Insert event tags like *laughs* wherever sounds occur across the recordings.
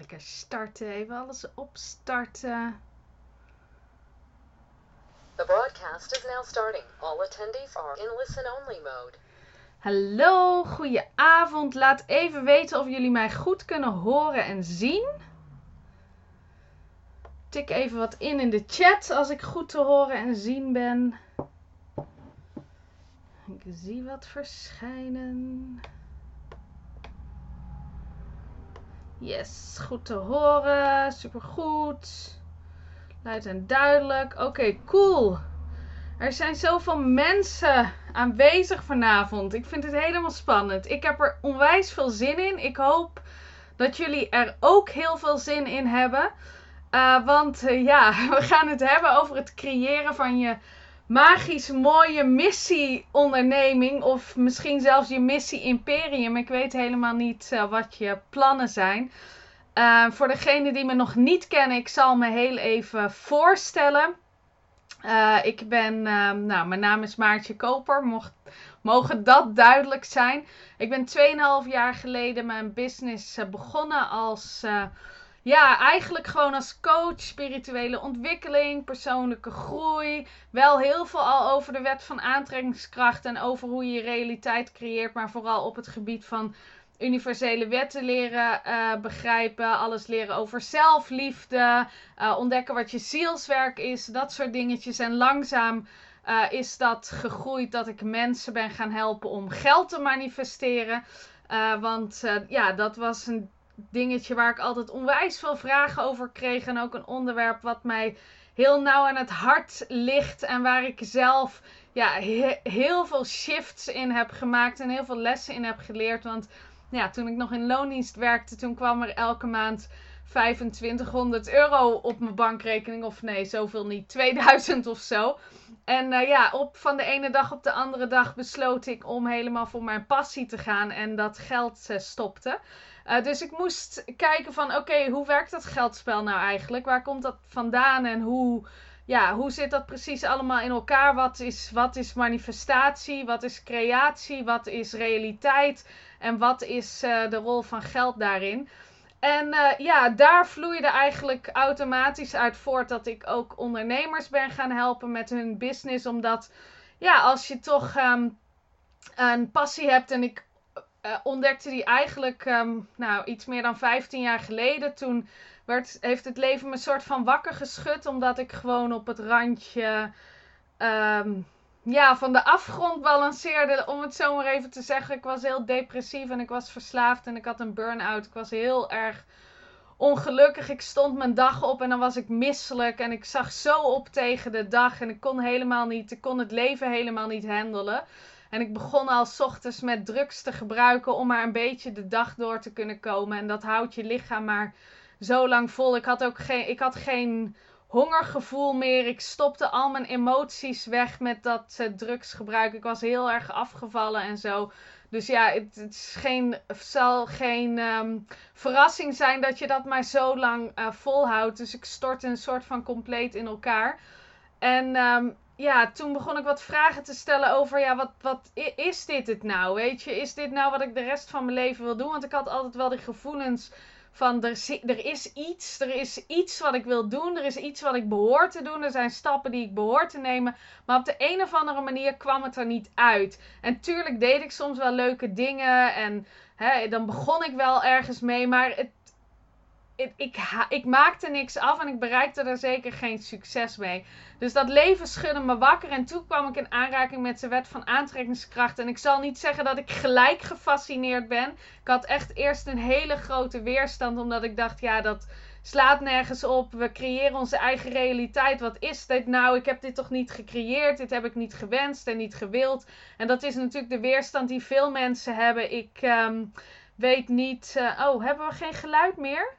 lekker starten. Even alles opstarten. The broadcast is now starting. All attendees are in listen-only mode. Hallo, goeie avond. Laat even weten of jullie mij goed kunnen horen en zien. Tik even wat in in de chat als ik goed te horen en zien ben. Ik zie wat verschijnen. Yes, goed te horen. Supergoed. Luid en duidelijk. Oké, cool. Er zijn zoveel mensen aanwezig vanavond. Ik vind het helemaal spannend. Ik heb er onwijs veel zin in. Ik hoop dat jullie er ook heel veel zin in hebben. Uh, want uh, ja, *laughs* we gaan het hebben over het creëren van je magisch mooie missie-onderneming. Of misschien zelfs je missie-imperium. Ik weet helemaal niet uh, wat je plannen zijn. Uh, voor degenen die me nog niet kennen, ik zal me heel even voorstellen. Uh, ik ben, nou, mijn naam is Maartje Koper. Mocht, mogen dat duidelijk zijn. Ik ben 2,5 jaar geleden mijn business begonnen als ja, eigenlijk gewoon als coach, spirituele ontwikkeling, persoonlijke groei. Wel heel veel al over de wet van aantrekkingskracht en over hoe je je realiteit creëert, maar vooral op het gebied van universele wetten leren uh, begrijpen, alles leren over zelfliefde, uh, ontdekken wat je zielswerk is, dat soort dingetjes. En langzaam uh, is dat gegroeid dat ik mensen ben gaan helpen om geld te manifesteren. want ja, dat was een dingetje waar ik altijd onwijs veel vragen over kreeg. En ook een onderwerp wat mij heel nauw aan het hart ligt. En waar ik zelf ja, heel veel shifts in heb gemaakt. En heel veel lessen in heb geleerd. Want ja, toen ik nog in loondienst werkte, toen kwam er elke maand 2500 euro op mijn bankrekening. Of nee, zoveel niet. 2000 of zo. En uh, ja, op, van de ene dag op de andere dag besloot ik om helemaal voor mijn passie te gaan. En dat geld uh, stopte. Uh, dus ik moest kijken van oké, hoe werkt dat geldspel nou eigenlijk? Waar komt dat vandaan en hoe, ja, hoe zit dat precies allemaal in elkaar? Wat is, wat is manifestatie? Wat is creatie? Wat is realiteit? En wat is uh, de rol van geld daarin? En uh, ja, daar vloeide eigenlijk automatisch uit voort dat ik ook ondernemers ben gaan helpen met hun business. Omdat, ja, als je toch um, een passie hebt en ik uh, ontdekte die eigenlijk um, nou, iets meer dan 15 jaar geleden. Toen werd, heeft het leven me een soort van wakker geschud. Omdat ik gewoon op het randje um, ja, van de afgrond balanceerde. Om het zo maar even te zeggen. Ik was heel depressief en ik was verslaafd en ik had een burn-out. Ik was heel erg ongelukkig. Ik stond mijn dag op en dan was ik misselijk. En ik zag zo op tegen de dag. En ik kon helemaal niet, ik kon het leven helemaal niet handelen. En ik begon al s ochtends met drugs te gebruiken om maar een beetje de dag door te kunnen komen. En dat houdt je lichaam maar zo lang vol. Ik had ook geen, ik had geen hongergevoel meer. Ik stopte al mijn emoties weg met dat uh, drugsgebruik. Ik was heel erg afgevallen en zo. Dus ja, het, het is geen, zal geen um, verrassing zijn dat je dat maar zo lang uh, volhoudt. Dus ik stortte een soort van compleet in elkaar. En um, ja, toen begon ik wat vragen te stellen over, ja, wat, wat is dit het nou? Weet je, is dit nou wat ik de rest van mijn leven wil doen? Want ik had altijd wel die gevoelens van, er, er is iets, er is iets wat ik wil doen, er is iets wat ik behoor te doen, er zijn stappen die ik behoor te nemen. Maar op de een of andere manier kwam het er niet uit. En tuurlijk deed ik soms wel leuke dingen en hè, dan begon ik wel ergens mee, maar het, ik, ik, maakte niks af en ik bereikte er zeker geen succes mee. Dus dat leven schudde me wakker en toen kwam ik in aanraking met de wet van aantrekkingskracht. En ik zal niet zeggen dat ik gelijk gefascineerd ben. Ik had echt eerst een hele grote weerstand, omdat ik dacht, ja, dat slaat nergens op. We creëren onze eigen realiteit. Wat is dit nou? Ik heb dit toch niet gecreëerd? Dit heb ik niet gewenst en niet gewild. En dat is natuurlijk de weerstand die veel mensen hebben. Ik um, weet niet. Uh, oh, hebben we geen geluid meer?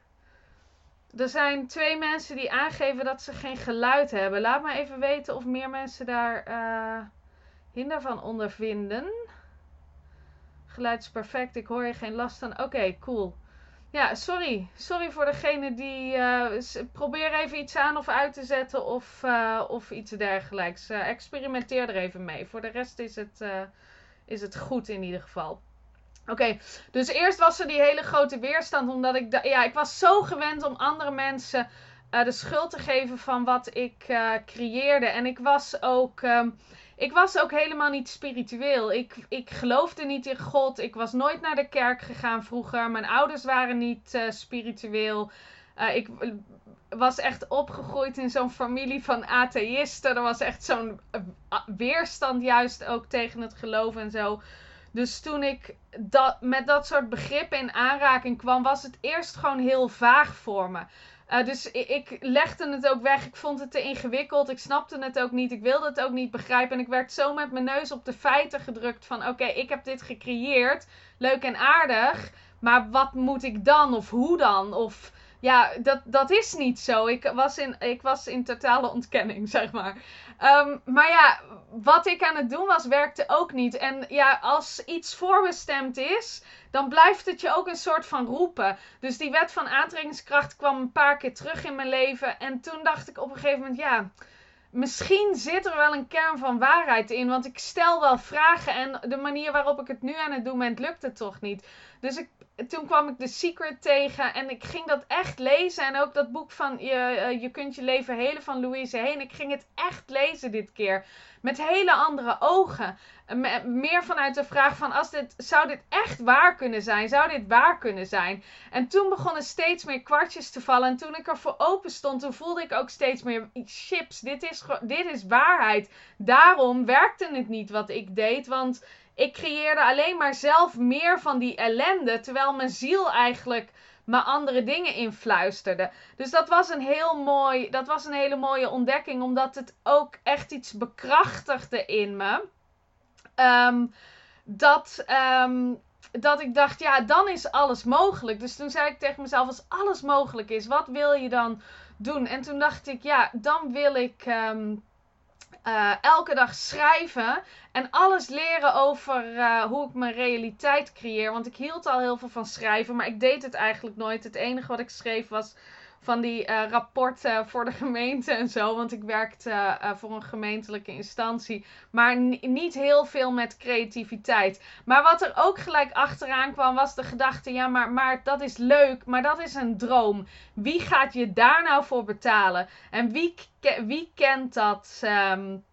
Er zijn twee mensen die aangeven dat ze geen geluid hebben. Laat me even weten of meer mensen daar uh, hinder van ondervinden. Geluid is perfect, ik hoor je geen last van. Oké, cool. Ja, sorry. Sorry voor degene die. Uh, probeer even iets aan of uit te zetten of, uh, of iets dergelijks. experimenteer er even mee. Voor de rest is het, is het goed in ieder geval. Oké, dus eerst was er die hele grote weerstand, omdat ik, ja, ik was zo gewend om andere mensen eh, de schuld te geven van wat ik eh, creëerde. En ik was ook, ehm, ik was ook helemaal niet spiritueel. Ik, ik geloofde niet in God. Ik was nooit naar de kerk gegaan vroeger. Mijn ouders waren niet eh, spiritueel. Ik was echt opgegroeid in zo'n familie van atheïsten. Er was echt zo'n weerstand juist ook tegen het geloof en zo. Dus toen ik dat, met dat soort begrippen in aanraking kwam, was het eerst gewoon heel vaag voor me. Uh, dus ik, legde het ook weg. Ik vond het te ingewikkeld. Ik snapte het ook niet. Ik wilde het ook niet begrijpen. En ik werd zo met mijn neus op de feiten gedrukt van... Oké, ik heb dit gecreëerd. Leuk en aardig. Maar wat moet ik dan? Of hoe dan? Of ja, dat, dat is niet zo. Ik was, in, ik was in totale ontkenning, *laughs* zeg maar. Um, maar ja, wat ik aan het doen was, werkte ook niet. En ja, als iets voorbestemd is, dan blijft het je ook een soort van roepen. Dus die wet van aantrekkingskracht kwam een paar keer terug in mijn leven. En toen dacht ik op een gegeven moment, ja, misschien zit er wel een kern van waarheid in. Want ik stel wel vragen en de manier waarop ik het nu aan het doen ben, lukt het toch niet. Dus ik, toen kwam ik The Secret tegen en ik ging dat echt lezen. En ook dat boek van Je, je kunt je leven helen van Louise Heen. Ik ging het echt lezen dit keer. Met hele andere ogen. Meer vanuit de vraag van, als dit, zou dit echt waar kunnen zijn? Zou dit waar kunnen zijn? En toen begonnen steeds meer kwartjes te vallen. En toen ik ervoor open stond, toen voelde ik ook steeds meer, chips, dit is, dit is waarheid. Daarom werkte het niet wat ik deed, want ik creëerde alleen maar zelf meer van die ellende, terwijl mijn ziel eigenlijk maar andere dingen influisterde. Dus dat was een heel mooi, dat was een hele mooie ontdekking, omdat het ook echt iets bekrachtigde in me. Um, dat, um, dat ik dacht, ja, dan is alles mogelijk. Dus toen zei ik tegen mezelf, als alles mogelijk is, wat wil je dan doen? En toen dacht ik, ja, dan wil ik um, uh, elke dag schrijven en alles leren over uh, hoe ik mijn realiteit creëer. Want ik hield al heel veel van schrijven, maar ik deed het eigenlijk nooit. Het enige wat ik schreef was van die uh, rapporten voor de gemeente en zo. Want ik werkte uh, voor een gemeentelijke instantie. Maar niet heel veel met creativiteit. Maar wat er ook gelijk achteraan kwam, was de gedachte: ja, maar, maar dat is leuk, maar dat is een droom. Wie gaat je daar nou voor betalen? En wie, wie kent dat? Um,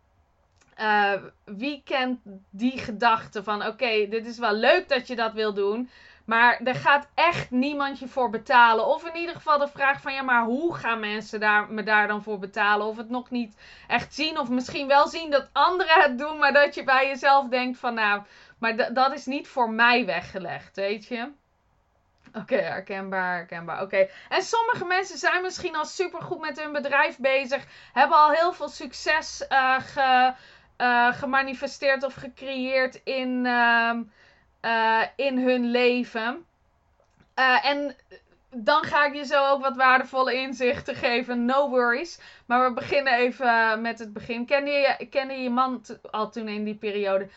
uh, wie kent die gedachte van: oké, dit is wel leuk dat je dat wil doen. Maar er gaat echt niemand je voor betalen. Of in ieder geval de vraag van ja, maar hoe gaan mensen daar, me daar dan voor betalen? Of het nog niet echt zien. Of misschien wel zien dat anderen het doen. Maar dat je bij jezelf denkt van nou, maar dat is niet voor mij weggelegd, weet je. Oké, herkenbaar, herkenbaar. Oké. En sommige mensen zijn misschien al supergoed met hun bedrijf bezig. Hebben al heel veel succes uh, ge, uh, gemanifesteerd of gecreëerd in... Uh, uh, in hun leven. Uh, en dan ga ik je zo ook wat waardevolle inzichten geven. No worries. Maar we beginnen even met het begin. Kende je, kende je man al toen in die periode?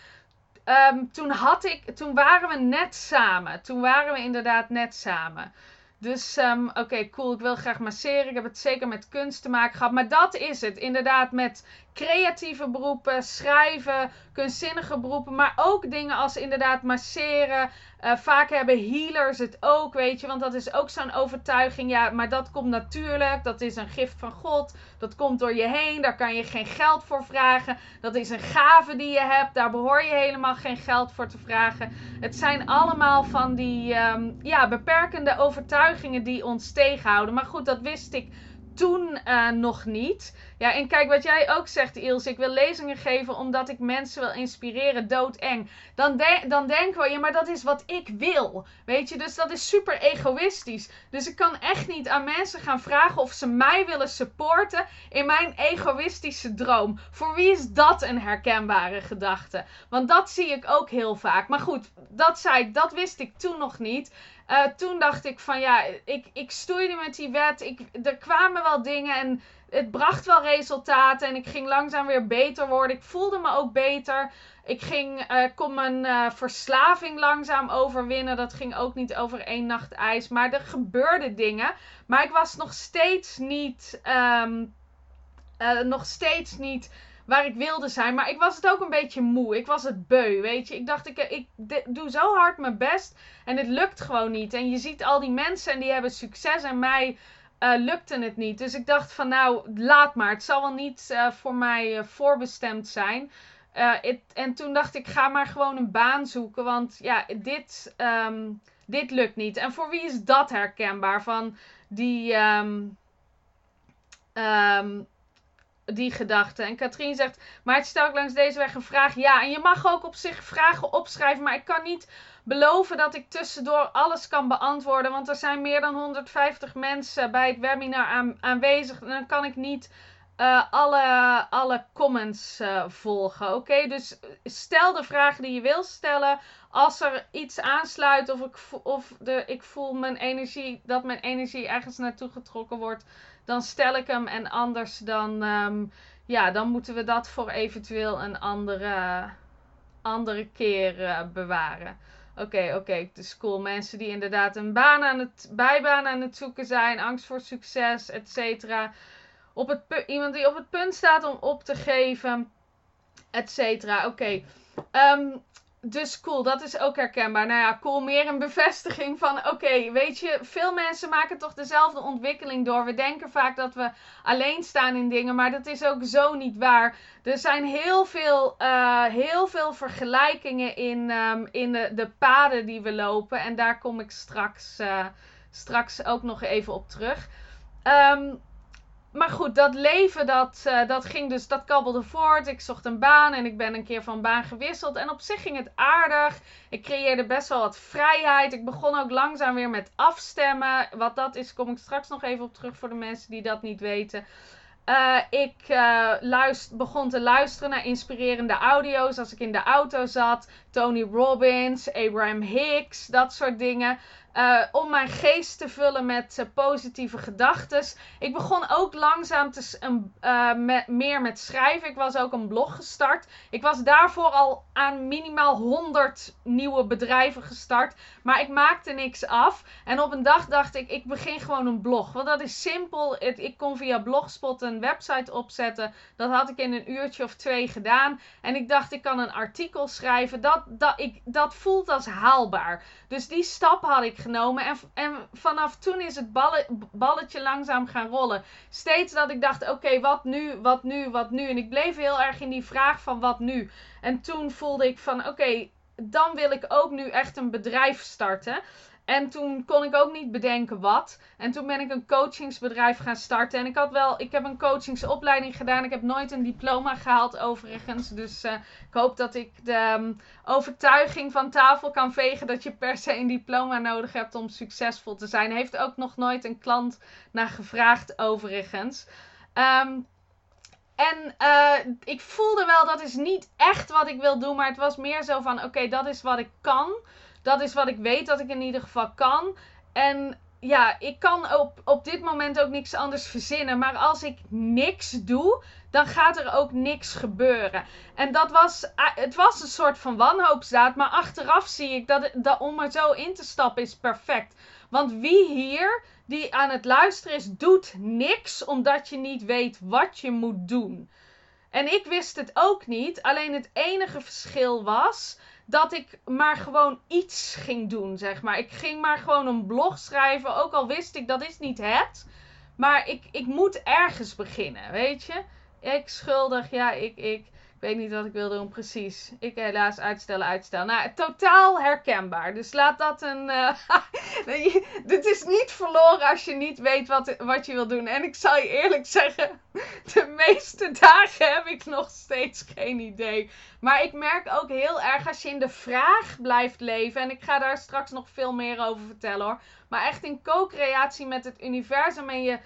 Um, toen, had ik, toen waren we net samen. Toen waren we inderdaad net samen. Dus um, oké, cool. Ik wil graag masseren. Ik heb het zeker met kunst te maken gehad. Maar dat is het. Inderdaad, met creatieve beroepen, schrijven, kunstzinnige beroepen. Maar ook dingen als inderdaad masseren. Uh, vaak hebben healers het ook, weet je. Want dat is ook zo'n overtuiging. Ja, maar dat komt natuurlijk. Dat is een gift van God. Dat komt door je heen. Daar kan je geen geld voor vragen. Dat is een gave die je hebt. Daar behoor je helemaal geen geld voor te vragen. Het zijn allemaal van die um, ja, beperkende overtuigingen die ons tegenhouden. Maar goed, dat wist ik toen uh, nog niet. Ja, en kijk wat jij ook zegt, Ilse. Ik wil lezingen geven omdat ik mensen wil inspireren. Doodeng. Dan, dan denken we, ja, maar dat is wat ik wil. Weet je, dus dat is super egoïstisch. Dus ik kan echt niet aan mensen gaan vragen of ze mij willen supporten in mijn egoïstische droom. Voor wie is dat een herkenbare gedachte? Want dat zie ik ook heel vaak. Maar goed, dat zei ik, dat wist ik toen nog niet. Uh, toen dacht ik van ja, ik, ik stoeide met die wet. Ik, er kwamen wel dingen en het bracht wel resultaten. En ik ging langzaam weer beter worden. Ik voelde me ook beter. Ik ging, uh, kon mijn uh, verslaving langzaam overwinnen. Dat ging ook niet over één nacht ijs. Maar er gebeurden dingen. Maar ik was nog steeds niet. Um, nog steeds niet waar ik wilde zijn. Maar ik was het ook een beetje moe. Ik was het beu, weet je. Ik dacht, ik, ik doe zo hard mijn best en het lukt gewoon niet. En je ziet al die mensen en die hebben succes en mij uh, lukte het niet. Dus ik dacht van nou, laat maar. Het zal wel niet uh, voor mij uh, voorbestemd zijn. En toen dacht ik, ga maar gewoon een baan zoeken. Want ja, dit, um, dit lukt niet. En voor wie is dat herkenbaar? Van die... Um, um, die gedachte. En Katrien zegt, maar het stel ik langs deze weg een vraag. Ja, en je mag ook op zich vragen opschrijven, maar ik kan niet beloven dat ik tussendoor alles kan beantwoorden. Want er zijn meer dan 150 mensen bij het webinar aan, aanwezig. En dan kan ik niet uh, alle, alle comments uh, volgen. Oké, dus stel de vragen die je wil stellen. Als er iets aansluit of, ik, of de, ik voel mijn energie, dat mijn energie ergens naartoe getrokken wordt dan stel ik hem. En anders dan, um, ja, dan moeten we dat voor eventueel een andere, andere keer uh, bewaren. Oké, oké, dus cool. Mensen die inderdaad een baan aan het, bijbaan aan het zoeken zijn, angst voor succes, et cetera. Op het, iemand die op het punt staat om op te geven, et cetera. Oké. Okay. Um, dus cool, dat is ook herkenbaar. Nou ja, cool, meer een bevestiging van: oké, weet je, veel mensen maken toch dezelfde ontwikkeling door. We denken vaak dat we alleen staan in dingen, maar dat is ook zo niet waar. Er zijn heel veel, uh, heel veel vergelijkingen in, um, in de, de paden die we lopen. En daar kom ik straks, uh, straks ook nog even op terug. Um, maar goed, dat leven, dat, uh, dat ging dus, dat kabbelde voort. Ik zocht een baan en ik ben een keer van baan gewisseld. En op zich ging het aardig. Ik creëerde best wel wat vrijheid. Ik begon ook langzaam weer met afstemmen. Wat dat is, kom ik straks nog even op terug voor de mensen die dat niet weten. Uh, ik uh, luister, begon te luisteren naar inspirerende audio's als ik in de auto zat. Tony Robbins, Abraham Hicks, dat soort dingen. Uh, om mijn geest te vullen met uh, positieve gedachten. Ik begon ook langzaam te, met, meer met schrijven. Ik was ook een blog gestart. Ik was daarvoor al aan minimaal 100 nieuwe bedrijven gestart. Maar ik maakte niks af. En op een dag dacht ik, ik begin gewoon een blog. Want dat is simpel. Ik kon via Blogspot een website opzetten. Dat had ik in een uurtje of twee gedaan. En ik dacht, ik kan een artikel schrijven. Dat, dat, ik, dat voelt als haalbaar. Dus die stap had ik genomen. En, en vanaf toen is het balletje langzaam gaan rollen. Steeds dat ik dacht: oké, wat nu, wat nu, wat nu? En ik bleef heel erg in die vraag van wat nu. En toen voelde ik van: oké, dan wil ik ook nu echt een bedrijf starten. En toen kon ik ook niet bedenken wat. En toen ben ik een coachingsbedrijf gaan starten. En ik had wel, ik heb een coachingsopleiding gedaan. Ik heb nooit een diploma gehaald overigens. Dus uh, ik hoop dat ik de um, overtuiging van tafel kan vegen dat je per se een diploma nodig hebt om succesvol te zijn. Heeft ook nog nooit een klant naar gevraagd overigens. Um, en uh, ik voelde wel dat is niet echt wat ik wil doen. Maar het was meer zo van: oké, dat is wat ik kan dat is wat ik weet dat ik in ieder geval kan. En ja, ik kan op, op dit moment ook niks anders verzinnen. Maar als ik niks doe, dan gaat er ook niks gebeuren. En dat was, het was een soort van wanhoopsdaad. Maar achteraf zie ik dat, dat om er zo in te stappen is perfect. Want wie hier die aan het luisteren is, doet niks omdat je niet weet wat je moet doen. En ik wist het ook niet. Alleen het enige verschil was dat ik maar gewoon iets ging doen, zeg maar. Ik ging maar gewoon een blog schrijven, ook al wist ik dat is niet het. Maar ik, ik moet ergens beginnen, weet je. Ik schuldig, ja, ik, ik weet niet wat ik wil doen precies. Ik helaas uitstellen, uitstellen. Nou, totaal herkenbaar. Dus laat dat een. *laughs* Uh, dit is niet verloren als je niet weet wat, wat je wil doen. En ik zal je eerlijk zeggen, *laughs* de meeste dagen heb ik nog steeds geen idee. Maar ik merk ook heel erg als je in de vraag blijft leven. En ik ga daar straks nog veel meer over vertellen hoor. Maar echt in co-creatie met het universum en je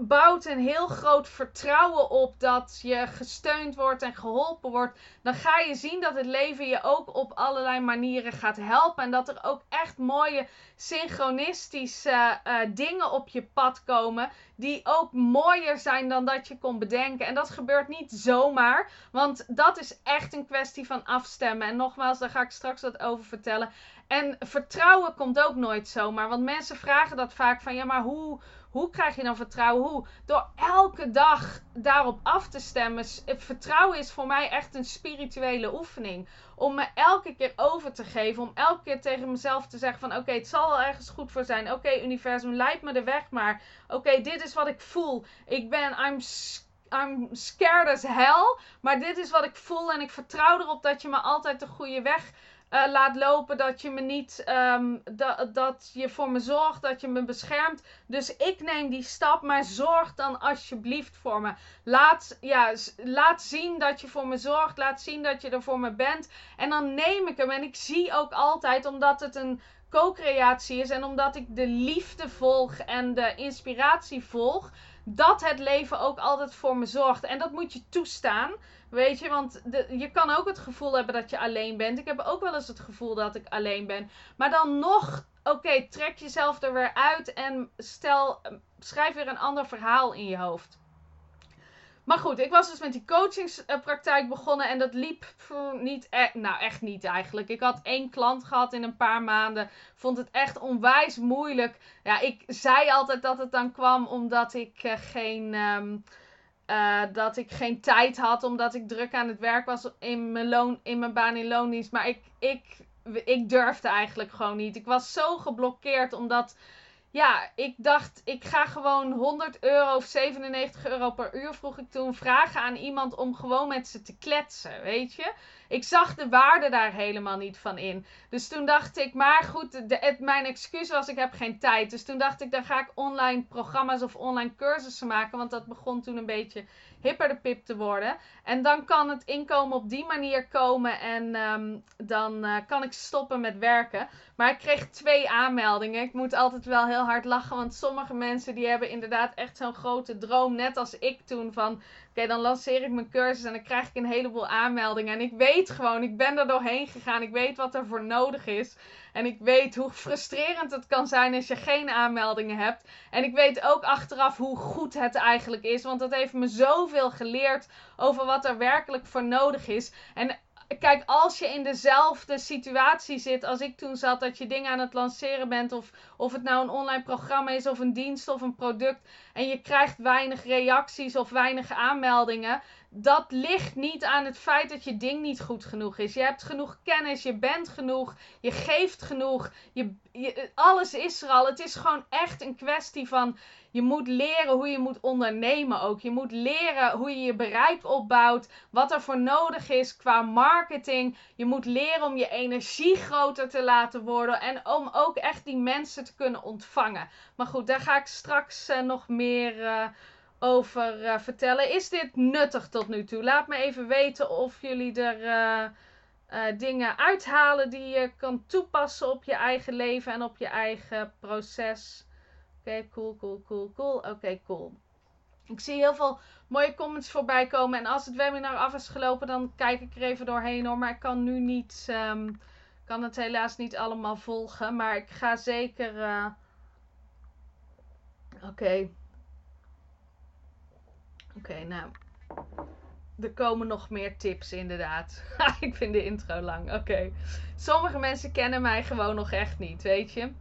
bouwt een heel groot vertrouwen op dat je gesteund wordt en geholpen wordt, dan ga je zien dat het leven je ook op allerlei manieren gaat helpen. En dat er ook echt mooie synchronistische uh, dingen op je pad komen. Die ook mooier zijn dan dat je kon bedenken. En dat gebeurt niet zomaar. Want dat is echt een kwestie van afstemmen. En nogmaals, daar ga ik straks wat over vertellen. En vertrouwen komt ook nooit zomaar. Want mensen vragen dat vaak van ja, maar hoe Hoe krijg je dan vertrouwen? Hoe? Door elke dag daarop af te stemmen. Vertrouwen is voor mij echt een spirituele oefening. Om me elke keer over te geven. Om elke keer tegen mezelf te zeggen van oké, het zal wel ergens goed voor zijn. Oké, universum, leid me de weg maar. Oké, dit is wat ik voel. Ik ben, I'm I'm scared as hell. Maar dit is wat ik voel. En ik vertrouw erop dat je me altijd de goede weg uh, laat lopen. Dat je me niet. Um, dat, dat je voor me zorgt. Dat je me beschermt. Dus ik neem die stap. Maar zorg dan alsjeblieft voor me. Laat, ja, laat zien dat je voor me zorgt. Laat zien dat je er voor me bent. En dan neem ik hem. En ik zie ook altijd, omdat het een co-creatie is. En omdat ik de liefde volg en de inspiratie volg dat het leven ook altijd voor me zorgt. En dat moet je toestaan. Weet je, want de, je kan ook het gevoel hebben dat je alleen bent. Ik heb ook wel eens het gevoel dat ik alleen ben. Maar dan nog, oké, trek jezelf er weer uit en stel, schrijf weer een ander verhaal in je hoofd. Maar goed, ik was dus met die coachingspraktijk begonnen en dat liep niet, e nou echt niet eigenlijk. Ik had één klant gehad in een paar maanden, vond het echt onwijs moeilijk. Ja, ik zei altijd dat het dan kwam omdat ik uh, geen, um, uh, dat ik geen tijd had, omdat ik druk aan het werk was in mijn, loon, in mijn baan in loondienst. Maar ik, ik, ik durfde eigenlijk gewoon niet. Ik was zo geblokkeerd omdat ja, ik dacht, ik ga gewoon 100 euro of 97 euro per uur, vroeg ik toen, vragen aan iemand om gewoon met ze te kletsen, weet je. Ik zag de waarde daar helemaal niet van in. Dus toen dacht ik, maar goed, de, mijn excuus was, ik heb geen tijd. Dus toen dacht ik, dan ga ik online programma's of online cursussen maken, want dat begon toen een beetje hipper de pip te worden. En dan kan het inkomen op die manier komen en ehm, dan uh, kan ik stoppen met werken. Maar ik kreeg twee aanmeldingen. Ik moet altijd wel heel hard lachen, want sommige mensen die hebben inderdaad echt zo'n grote droom, net als ik toen van Oké, dan lanceer ik mijn cursus en dan krijg ik een heleboel aanmeldingen. En ik weet gewoon, ik ben er doorheen gegaan. Ik weet wat er voor nodig is. En ik weet hoe frustrerend het kan zijn als je geen aanmeldingen hebt. En ik weet ook achteraf hoe goed het eigenlijk is. Want dat heeft me zoveel geleerd over wat er werkelijk voor nodig is. En kijk, als je in dezelfde situatie zit als ik toen zat, dat je dingen aan het lanceren bent, of, of het nou een online programma is, of een dienst of een product, en je krijgt weinig reacties of weinig aanmeldingen, dat ligt niet aan het feit dat je ding niet goed genoeg is. Je hebt genoeg kennis, je bent genoeg, je geeft genoeg, je, alles is er al. Het is gewoon echt een kwestie van je moet leren hoe je moet ondernemen ook. Je moet leren hoe je je bereik opbouwt, wat er voor nodig is qua marketing. Je moet leren om je energie groter te laten worden en om ook echt die mensen te kunnen ontvangen. Maar goed, daar ga ik straks uh, nog meer uh, over uh, vertellen. Is dit nuttig tot nu toe? Laat me even weten of jullie er dingen uithalen die je kan toepassen op je eigen leven en op je eigen proces. Oké, cool, cool, cool, cool. Oké, cool. Ik zie heel veel mooie comments voorbij komen. En als het webinar af is gelopen, dan kijk ik er even doorheen hoor. Maar ik kan nu niet, um, kan het helaas niet allemaal volgen. Maar ik ga zeker. Oké. Oké, nou. Er komen nog meer tips, inderdaad. *laughs* ik vind de intro lang. Oké. Sommige mensen kennen mij gewoon nog echt niet, weet je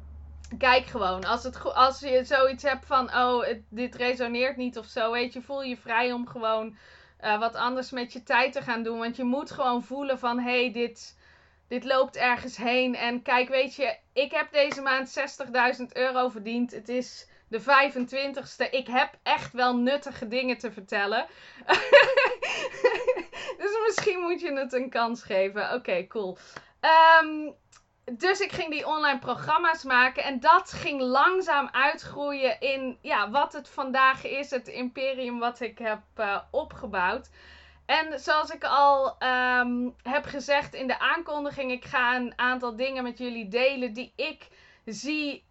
kijk gewoon. Als, het, als je zoiets hebt van, oh, dit resoneert niet of zo, weet je, voel je vrij om gewoon uh, wat anders met je tijd te gaan doen. Want je moet gewoon voelen van, hé, hey, dit, dit loopt ergens heen. En kijk, weet je, ik heb deze maand 60.000 euro verdiend. Het is de 25ste. Ik heb echt wel nuttige dingen te vertellen. *laughs* dus misschien moet je het een kans geven. Oké, cool. Um, dus ik ging die online programma's maken. En dat ging langzaam uitgroeien in ja, wat het vandaag is. Het imperium wat ik heb uh, opgebouwd. En zoals ik al um, heb gezegd in de aankondiging, ik ga een aantal dingen met jullie delen die ik zie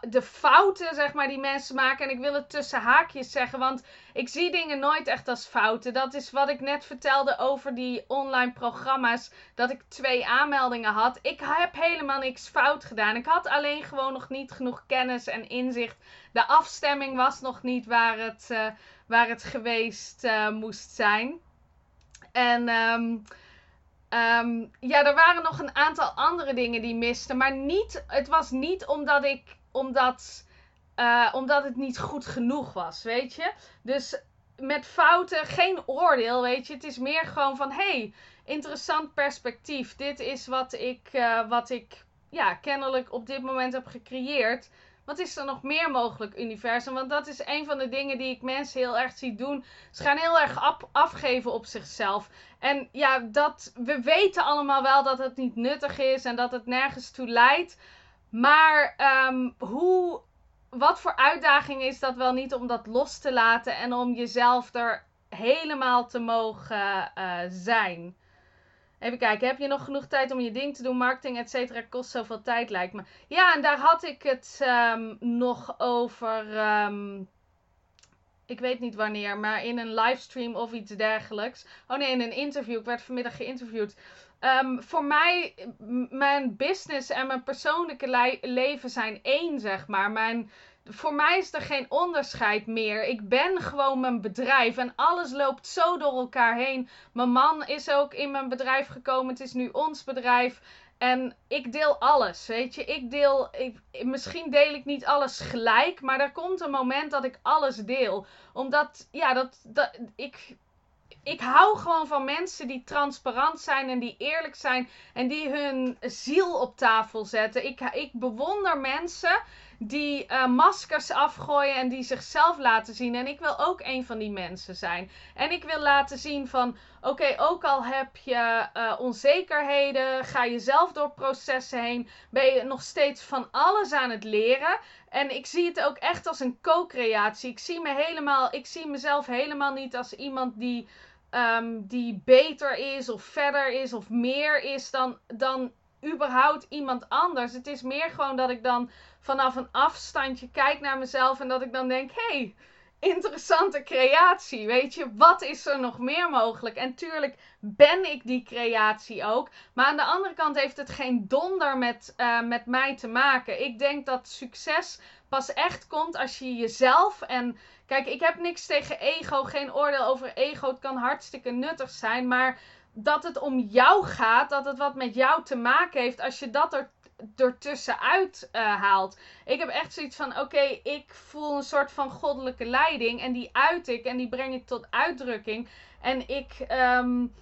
de fouten, zeg maar, die mensen maken. En ik wil het tussen haakjes zeggen, want ik zie dingen nooit echt als fouten. Dat is wat ik net vertelde over die online programma's. Dat ik twee aanmeldingen had. Ik heb helemaal niks fout gedaan. Ik had alleen gewoon nog niet genoeg kennis en inzicht. De afstemming was nog niet waar het, uh, waar het geweest uh, moest zijn. En. Um, Um, ja, er waren nog een aantal andere dingen die misten. Maar niet, het was niet omdat ik omdat eh, omdat het niet goed genoeg was, weet je. Dus met fouten geen oordeel, weet je. Het is meer gewoon van, hey, interessant perspectief. Dit is wat ik, uh, wat ik ja, kennelijk op dit moment heb gecreëerd. Wat is er nog meer mogelijk, universum? Want dat is een van de dingen die ik mensen heel erg zie doen. Ze gaan heel erg afgeven op zichzelf. En ja, dat, we weten allemaal wel dat het niet nuttig is en dat het nergens toe leidt. Maar um, hoe, wat voor uitdaging is dat wel niet om dat los te laten en om jezelf er helemaal te mogen uh, zijn? Even kijken, heb je nog genoeg tijd om je ding te doen? Marketing, et cetera, kost zoveel tijd, lijkt me. Ja, en daar had ik het um, nog over. Um, ik weet niet wanneer, maar in een livestream of iets dergelijks. Oh nee, in een interview. Ik werd vanmiddag geïnterviewd. Um, voor mij, mijn business en mijn persoonlijke leven zijn één, zeg maar. Mijn voor mij is er geen onderscheid meer. Ik ben gewoon mijn bedrijf en alles loopt zo door elkaar heen. Mijn man is ook in mijn bedrijf gekomen. Het is nu ons bedrijf. En ik deel alles, weet je. Ik deel, ik, misschien deel ik niet alles gelijk, maar er komt een moment dat ik alles deel. Omdat, ja, dat, dat ik, ik hou gewoon van mensen die transparant zijn en die eerlijk zijn en die hun ziel op tafel zetten. Ik, ik bewonder mensen die uh, maskers afgooien en die zichzelf laten zien. En ik wil ook een van die mensen zijn. En ik wil laten zien van, oké, ook al heb je uh, onzekerheden, ga je zelf door processen heen, ben je nog steeds van alles aan het leren. En ik zie het ook echt als een co-creatie. Ik zie me helemaal, ik zie mezelf helemaal niet als iemand die, um, die beter is of verder is of meer is dan, dan überhaupt iemand anders. Het is meer gewoon dat ik dan vanaf een afstandje kijk naar mezelf en dat ik dan denk: hé, hey, interessante creatie. Weet je, wat is er nog meer mogelijk? En tuurlijk ben ik die creatie ook. Maar aan de andere kant heeft het geen donder met, uh, met mij te maken. Ik denk dat succes pas echt komt als je jezelf en. Kijk, ik heb niks tegen ego, geen oordeel over ego. Het kan hartstikke nuttig zijn. Maar dat het om jou gaat, dat het wat met jou te maken heeft, als je dat er ertussenuit uh, haalt. Ik heb echt zoiets van: oké, ik voel een soort van goddelijke leiding. En die uit ik en die breng ik tot uitdrukking. En ik. Um,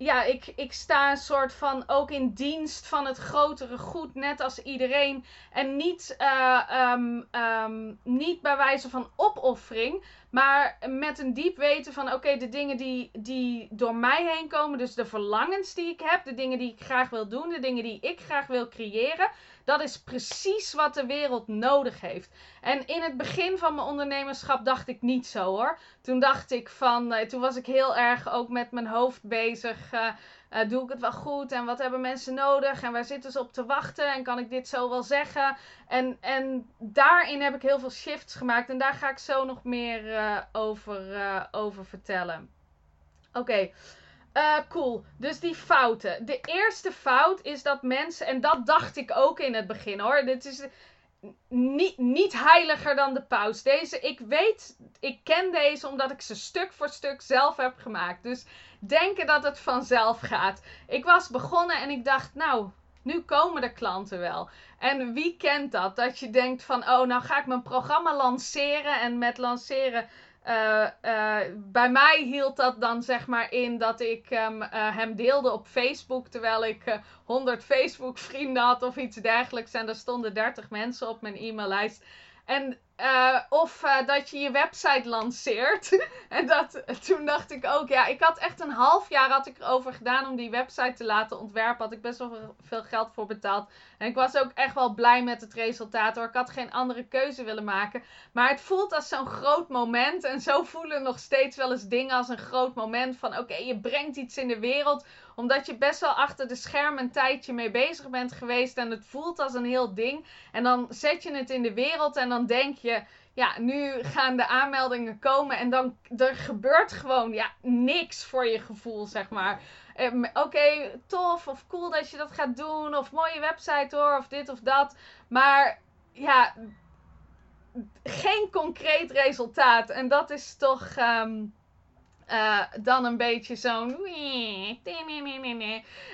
ja, ik, ik sta een soort van ook in dienst van het grotere goed, net als iedereen. En niet, uh, um, um, niet bij wijze van opoffering, maar met een diep weten van: oké, de dingen die, die door mij heen komen, dus de verlangens die ik heb, de dingen die ik graag wil doen, de dingen die ik graag wil creëren, dat is precies wat de wereld nodig heeft. En in het begin van mijn ondernemerschap dacht ik niet zo hoor. Toen dacht ik van, uh, toen was ik heel erg ook met mijn hoofd bezig. Uh, uh, doe ik het wel goed? En wat hebben mensen nodig? En waar zitten ze op te wachten? En kan ik dit zo wel zeggen? En, en daarin heb ik heel veel shifts gemaakt. En daar ga ik zo nog meer over, over vertellen. Oké. Uh, cool. Dus die fouten. De eerste fout is dat mensen, en dat dacht ik ook in het begin hoor. Dit is niet, niet heiliger dan de paus. Deze, ik weet, ik ken deze omdat ik ze stuk voor stuk zelf heb gemaakt. Dus denken dat het vanzelf gaat. Ik was begonnen en ik dacht, nou, nu komen de klanten wel. En wie kent dat? Dat je denkt van, oh, nou ga ik mijn programma lanceren. En met lanceren uh, uh, bij mij hield dat dan zeg maar in dat ik um, uh, hem deelde op Facebook. Terwijl ik 100 Facebook vrienden had of iets dergelijks. En er stonden 30 mensen op mijn e-maillijst. En uh, of uh, dat je je website lanceert. *laughs* en dat, toen dacht ik ook, ja, ik had echt een half jaar had ik erover gedaan om die website te laten ontwerpen. Had ik best wel veel geld voor betaald. En ik was ook echt wel blij met het resultaat hoor. Ik had geen andere keuze willen maken. Maar het voelt als zo'n groot moment. En zo voelen nog steeds wel eens dingen als een groot moment. Van oké, je brengt iets in de wereld omdat je best wel achter de schermen een tijdje mee bezig bent geweest. En het voelt als een heel ding. En dan zet je het in de wereld en dan denk je. Ja, nu gaan de aanmeldingen komen. En dan er gebeurt gewoon ja, niks voor je gevoel, zeg maar. Um, Oké, tof of cool dat je dat gaat doen. Of mooie website hoor. Of dit of dat. Maar ja, geen concreet resultaat. En dat is toch. Um, uh, dan een beetje zo'n.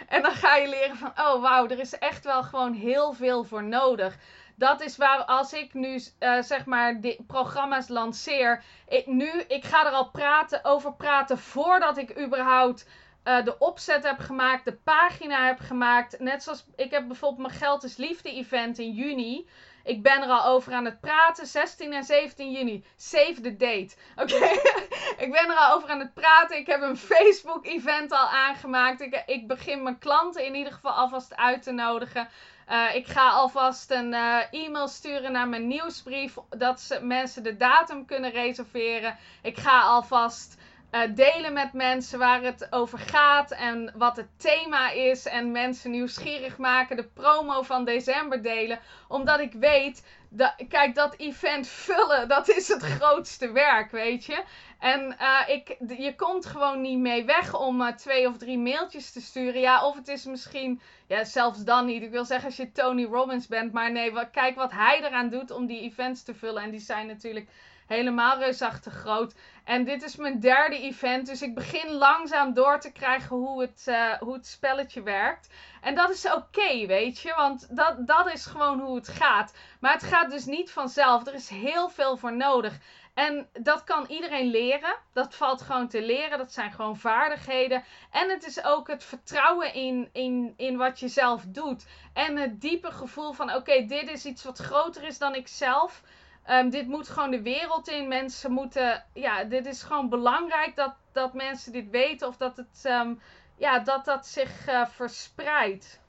En dan ga je leren van: oh wauw, er is echt wel gewoon heel veel voor nodig. dat is waar als ik nu eh, zeg maar die programma's lanceer. Ik, nu, ik ga er al praten, over praten voordat ik überhaupt eh, de opzet heb gemaakt, de pagina heb gemaakt. Net zoals ik heb bijvoorbeeld mijn Geld is Liefde event in juni. Ik ben er al over aan het praten. 16 en 17 juni. Save the date. Oké. *laughs* ik ben er al over aan het praten. Ik heb een Facebook event al aangemaakt. Ik, ik begin mijn klanten in ieder geval alvast uit te nodigen. Uh, ik ga alvast een uh, e-mail sturen naar mijn nieuwsbrief. Dat ze, mensen de datum kunnen reserveren. Ik ga alvast uh, delen met mensen waar het over gaat en wat het thema is. En mensen nieuwsgierig maken. De promo van december delen. Omdat ik weet, dat, kijk, dat event vullen, *laughs* dat is het grootste werk, weet je. En uh, ik, je komt gewoon niet mee weg om uh, twee of drie mailtjes te sturen. Ja, of het is misschien, ja, zelfs dan niet. Ik wil zeggen als je Tony Robbins bent. Maar nee, kijk wat hij eraan doet om die events te vullen. En die zijn natuurlijk helemaal reusachtig groot. En dit is mijn derde event. Dus ik begin langzaam door te krijgen hoe het, uh, hoe het spelletje werkt. En dat is oké, weet je. Want dat, dat is gewoon hoe het gaat. Maar het gaat dus niet vanzelf. Er is heel veel voor nodig. En dat kan iedereen leren. Dat valt gewoon te leren. Dat zijn gewoon vaardigheden. En het is ook het vertrouwen in, in, in wat je zelf doet. En het diepe gevoel van: oké, dit is iets wat groter is dan ik zelf. Um, dit moet gewoon de wereld in. Mensen moeten. Ja, dit is gewoon belangrijk dat, dat mensen dit weten. Of dat het. Um, ja, dat dat zich uh, verspreidt.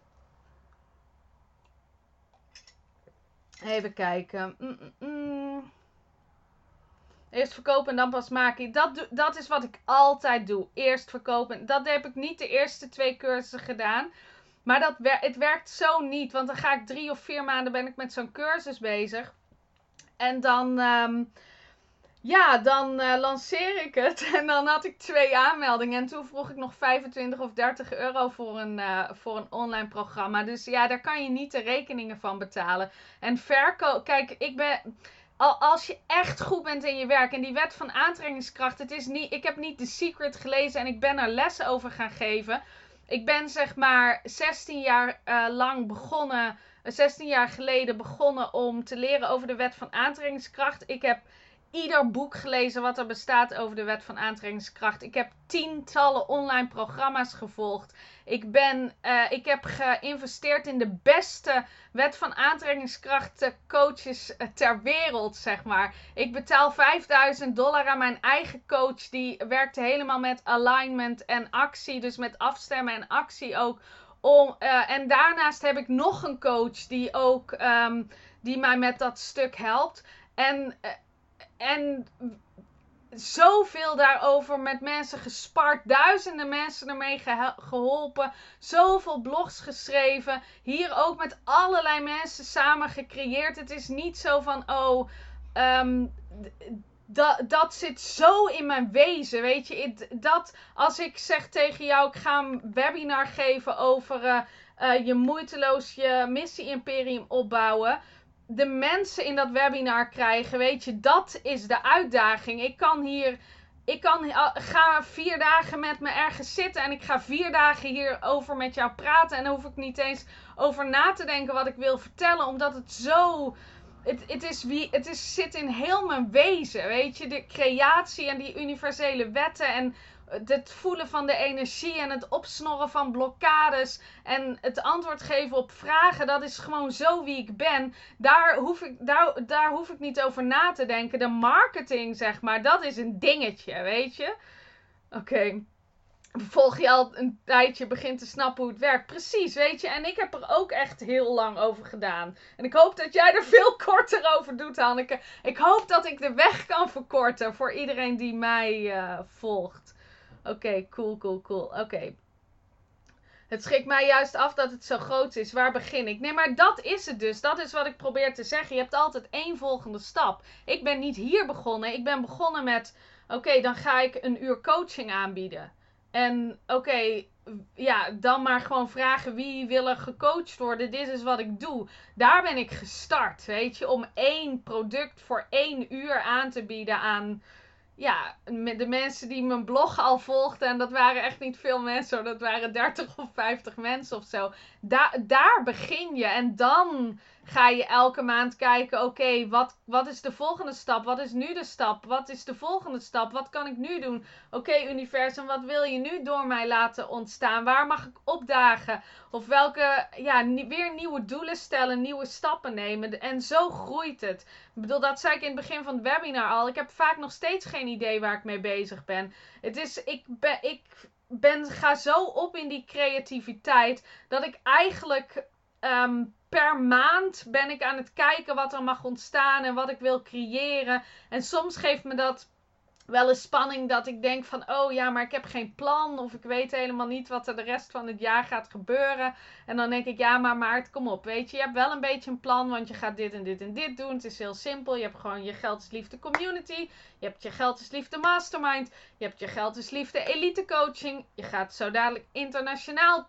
Even kijken. Mm -mm -mm. Eerst verkopen en dan pas maken. Dat, dat is wat ik altijd doe. Eerst verkopen. Dat heb ik niet de eerste twee cursussen gedaan. Maar dat, het werkt zo niet. Want dan ga ik drie of vier maanden ben ik met zo'n cursus bezig. En dan, um, ja, dan uh, lanceer ik het. *laughs* En dan had ik twee aanmeldingen. En toen vroeg ik nog 25 of 30 euro voor een, uh, voor een online programma. Dus ja, daar kan je niet de rekeningen van betalen. En verkoop, kijk, ik ben als je echt goed bent in je werk en die wet van aantrekkingskracht, het is niet, ik heb niet The Secret gelezen en ik ben er lessen over gaan geven. Ik ben zeg maar 16 jaar uh, lang begonnen 16 jaar geleden begonnen om te leren over de wet van aantrekkingskracht. Ik heb ieder boek gelezen wat er bestaat over de wet van aantrekkingskracht. Ik heb tientallen online programma's gevolgd. Ik, ben, uh, ik heb geïnvesteerd in de beste wet van aantrekkingskracht coaches eh, ter wereld, zeg maar. Ik betaal 5000 dollar aan mijn eigen coach. Die werkte helemaal met alignment en actie. Dus met afstemmen en actie ook uh, en daarnaast heb ik nog een coach die ook um, die mij met dat stuk helpt. En, uh, en zoveel daarover met mensen gespart. Duizenden mensen ermee ge geholpen. Zoveel blogs geschreven. Hier ook met allerlei mensen samen gecreëerd. Het is niet zo van, oh, um, dat, dat zit zo in mijn wezen. Weet je, dat als ik zeg tegen jou: ik ga een webinar geven over uh, uh, je moeiteloos je missie-imperium opbouwen. De mensen in dat webinar krijgen, weet je, dat is de uitdaging. Ik kan hier. Ik kan, ga vier dagen met me ergens zitten en ik ga vier dagen hierover met jou praten. En dan hoef ik niet eens over na te denken wat ik wil vertellen, omdat het zo het, het, is wie, het is, zit in heel mijn wezen, weet je. De creatie en die universele wetten en het voelen van de energie en het opsnorren van blokkades en het antwoord geven op vragen, dat is gewoon zo wie ik ben. Daar hoef ik, daar, daar hoef ik niet over na te denken. De marketing, zeg maar, dat is een dingetje, weet je. Oké. Volg je al een tijdje, begint te snappen hoe het werkt. Precies, weet je. En ik heb er ook echt heel lang over gedaan. En ik hoop dat jij er *laughs* veel korter over doet, Hanneke. Ik hoop dat ik de weg kan verkorten voor iedereen die mij uh, volgt. Oké, cool, cool, cool. Oké. Het schrikt mij juist af dat het zo groot is. Waar begin ik? Nee, maar dat is het dus. Dat is wat ik probeer te zeggen. Je hebt altijd één volgende stap. Ik ben niet hier begonnen. Ik ben begonnen met: oké, dan ga ik een uur coaching aanbieden. En oké, ja, dan maar gewoon vragen wie wil er gecoacht worden. Dit is wat ik doe. Daar ben ik gestart, weet je. Om één product voor één uur aan te bieden aan ja, de mensen die mijn blog al volgden. En dat waren echt niet veel mensen. Dat waren 30 of 50 mensen of zo. Da daar begin je. En dan ga je elke maand kijken, oké, wat, wat is de volgende stap? Wat is nu de stap? Wat is de volgende stap? Wat kan ik nu doen? Oké, universum, wat wil je nu door mij laten ontstaan? Waar mag ik opdagen? Of welke, ja, weer nieuwe doelen stellen, nieuwe stappen nemen. En zo groeit het. Ik bedoel, dat zei ik in het begin van het webinar al. Ik heb vaak nog steeds geen idee waar ik mee bezig ben. Het is, ik ben, ik ben, ga zo op in die creativiteit dat ik eigenlijk ehm, per maand ben ik aan het kijken wat er mag ontstaan en wat ik wil creëren. En soms geeft me dat wel een spanning dat ik denk van, oh ja, maar ik heb geen plan of ik weet helemaal niet wat er de rest van het jaar gaat gebeuren. En dan denk ik, ja, maar Maart, kom op, weet je, je hebt wel een beetje een plan, want je gaat dit en dit en dit doen. Het is heel simpel. Je hebt gewoon je geld is liefde community, je hebt je geld is liefde mastermind, je hebt je geld is liefde elite coaching. Je gaat zo dadelijk internationaal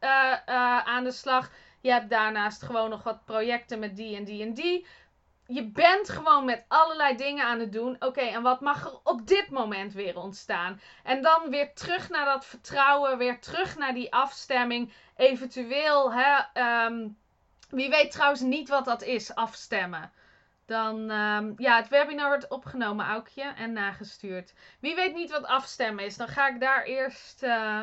uh, uh, aan de slag. Je hebt daarnaast gewoon nog wat projecten met die en die en die. Je bent gewoon met allerlei dingen aan het doen. Oké, en wat mag er op dit moment weer ontstaan? En dan weer terug naar dat vertrouwen, weer terug naar die afstemming. Eventueel, hè, ehm, wie weet trouwens niet wat dat is, afstemmen. Dan, um, ja, het webinar wordt opgenomen, Aukje, en nagestuurd. Wie weet niet wat afstemmen is, dan ga ik daar eerst... Uh,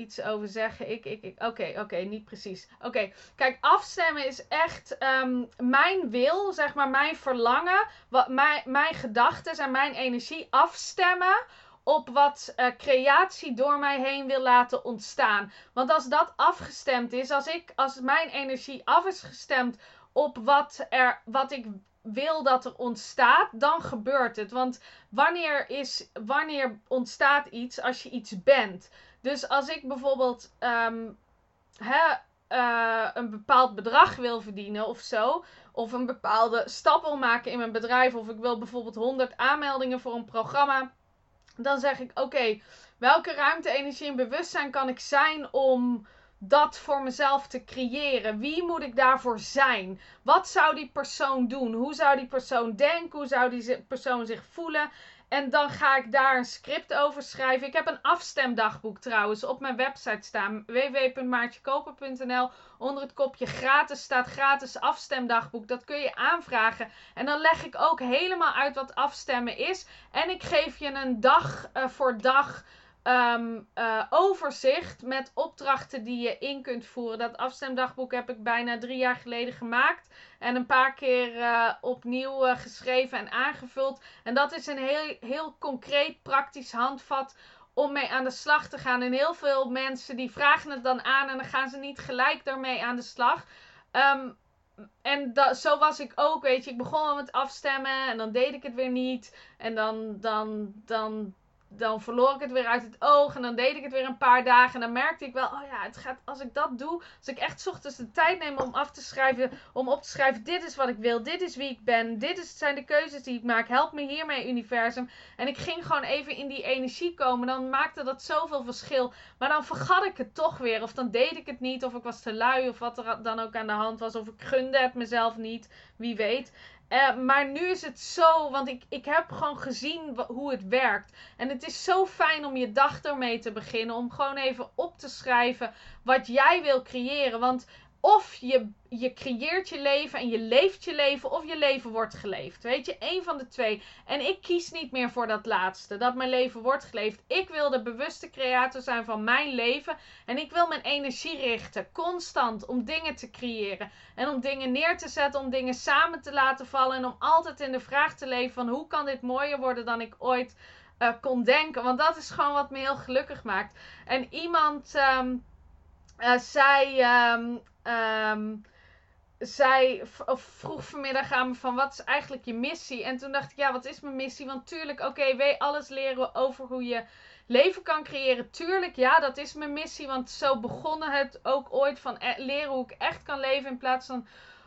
iets over zeggen. Ik, ik, ik. Oké, oké, niet precies. Oké, kijk, afstemmen is echt um, mijn wil, zeg maar, mijn verlangen, wat, mijn, mijn gedachten en mijn energie afstemmen op wat uh, creatie door mij heen wil laten ontstaan. Want als dat afgestemd is, als ik, als mijn energie af is gestemd op wat er, wat ik wil dat er ontstaat, dan gebeurt het. Want wanneer is, wanneer ontstaat iets als je iets bent? Dus als ik bijvoorbeeld um, hè, uh, een bepaald bedrag wil verdienen of zo, of een bepaalde stap wil maken in mijn bedrijf, of ik wil bijvoorbeeld 100 aanmeldingen voor een programma, dan zeg ik: Oké, welke ruimte, energie en bewustzijn kan ik zijn om dat voor mezelf te creëren? Wie moet ik daarvoor zijn? Wat zou die persoon doen? Hoe zou die persoon denken? Hoe zou die persoon zich voelen? En dan ga ik daar een script over schrijven. Ik heb een afstemdagboek trouwens op mijn website staan. www.maartjekoper.nl Onder het kopje gratis staat gratis afstemdagboek. Dat kun je aanvragen. En dan leg ik ook helemaal uit wat afstemmen is. En ik geef je een dag uh, voor dag um, uh, overzicht met opdrachten die je in kunt voeren. Dat afstemdagboek heb ik bijna drie jaar geleden gemaakt. En een paar keer uh, opnieuw uh, geschreven en aangevuld. En dat is een heel, heel concreet, praktisch handvat om mee aan de slag te gaan. En heel veel mensen die vragen het dan aan en dan gaan ze niet gelijk daarmee aan de slag. Um, en dat, zo was ik ook, weet je. Ik begon al met afstemmen en dan deed ik het weer niet. En dan, dan, dan dan verloor ik het weer uit het oog. En dan deed ik het weer een paar dagen. En dan merkte ik wel, oh ja, het gaat, als ik dat doe. Als ik echt ochtends de tijd neem om af te schrijven. Om op te schrijven, dit is wat ik wil. Dit is wie ik ben. Dit is, zijn de keuzes die ik maak. Help me hiermee, universum. En ik ging gewoon even in die energie komen. Dan maakte dat zoveel verschil. Maar dan vergat ik het toch weer. Of dan deed ik het niet. Of ik was te lui. Of wat er dan ook aan de hand was. Of ik gunde het mezelf niet. Wie weet. Uh, maar nu is het zo, want ik, ik heb gewoon gezien hoe het werkt. En het is zo fijn om je dag ermee te beginnen. Om gewoon even op te schrijven wat jij wil creëren. Want of je, je creëert je leven en je leeft je leven, of je leven wordt geleefd. Weet je, één van de twee. En ik kies niet meer voor dat laatste, dat mijn leven wordt geleefd. Ik wil de bewuste creator zijn van mijn leven. En ik wil mijn energie richten, constant, om dingen te creëren. En om dingen neer te zetten, om dingen samen te laten vallen. En om altijd in de vraag te leven van hoe kan dit mooier worden dan ik ooit uh, kon denken. Want dat is gewoon wat me heel gelukkig maakt. En iemand... Um, uh, zei, um, um, zei of vroeg vanmiddag aan me van wat is eigenlijk je missie? En toen dacht ik, ja, wat is mijn missie? Want tuurlijk, oké, okay, alles leren over hoe je leven kan creëren. Tuurlijk, ja, dat is mijn missie. Want zo begonnen het ook ooit van e leren hoe ik echt kan leven in plaats van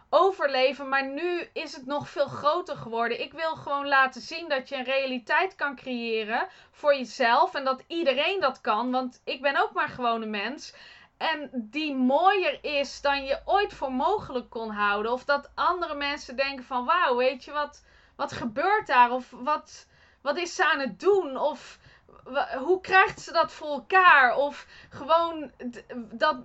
overleven. Maar nu is het nog veel groter geworden. Ik wil gewoon laten zien dat je een realiteit kan creëren voor jezelf. En dat iedereen dat kan. Want ik ben ook maar gewoon een mens. En die mooier is dan je ooit voor mogelijk kon houden. Of dat andere mensen denken van wauw, weet je wat, wat gebeurt daar? Of wat, wat is ze aan het doen? Of hoe krijgt ze dat voor elkaar? Of gewoon dat,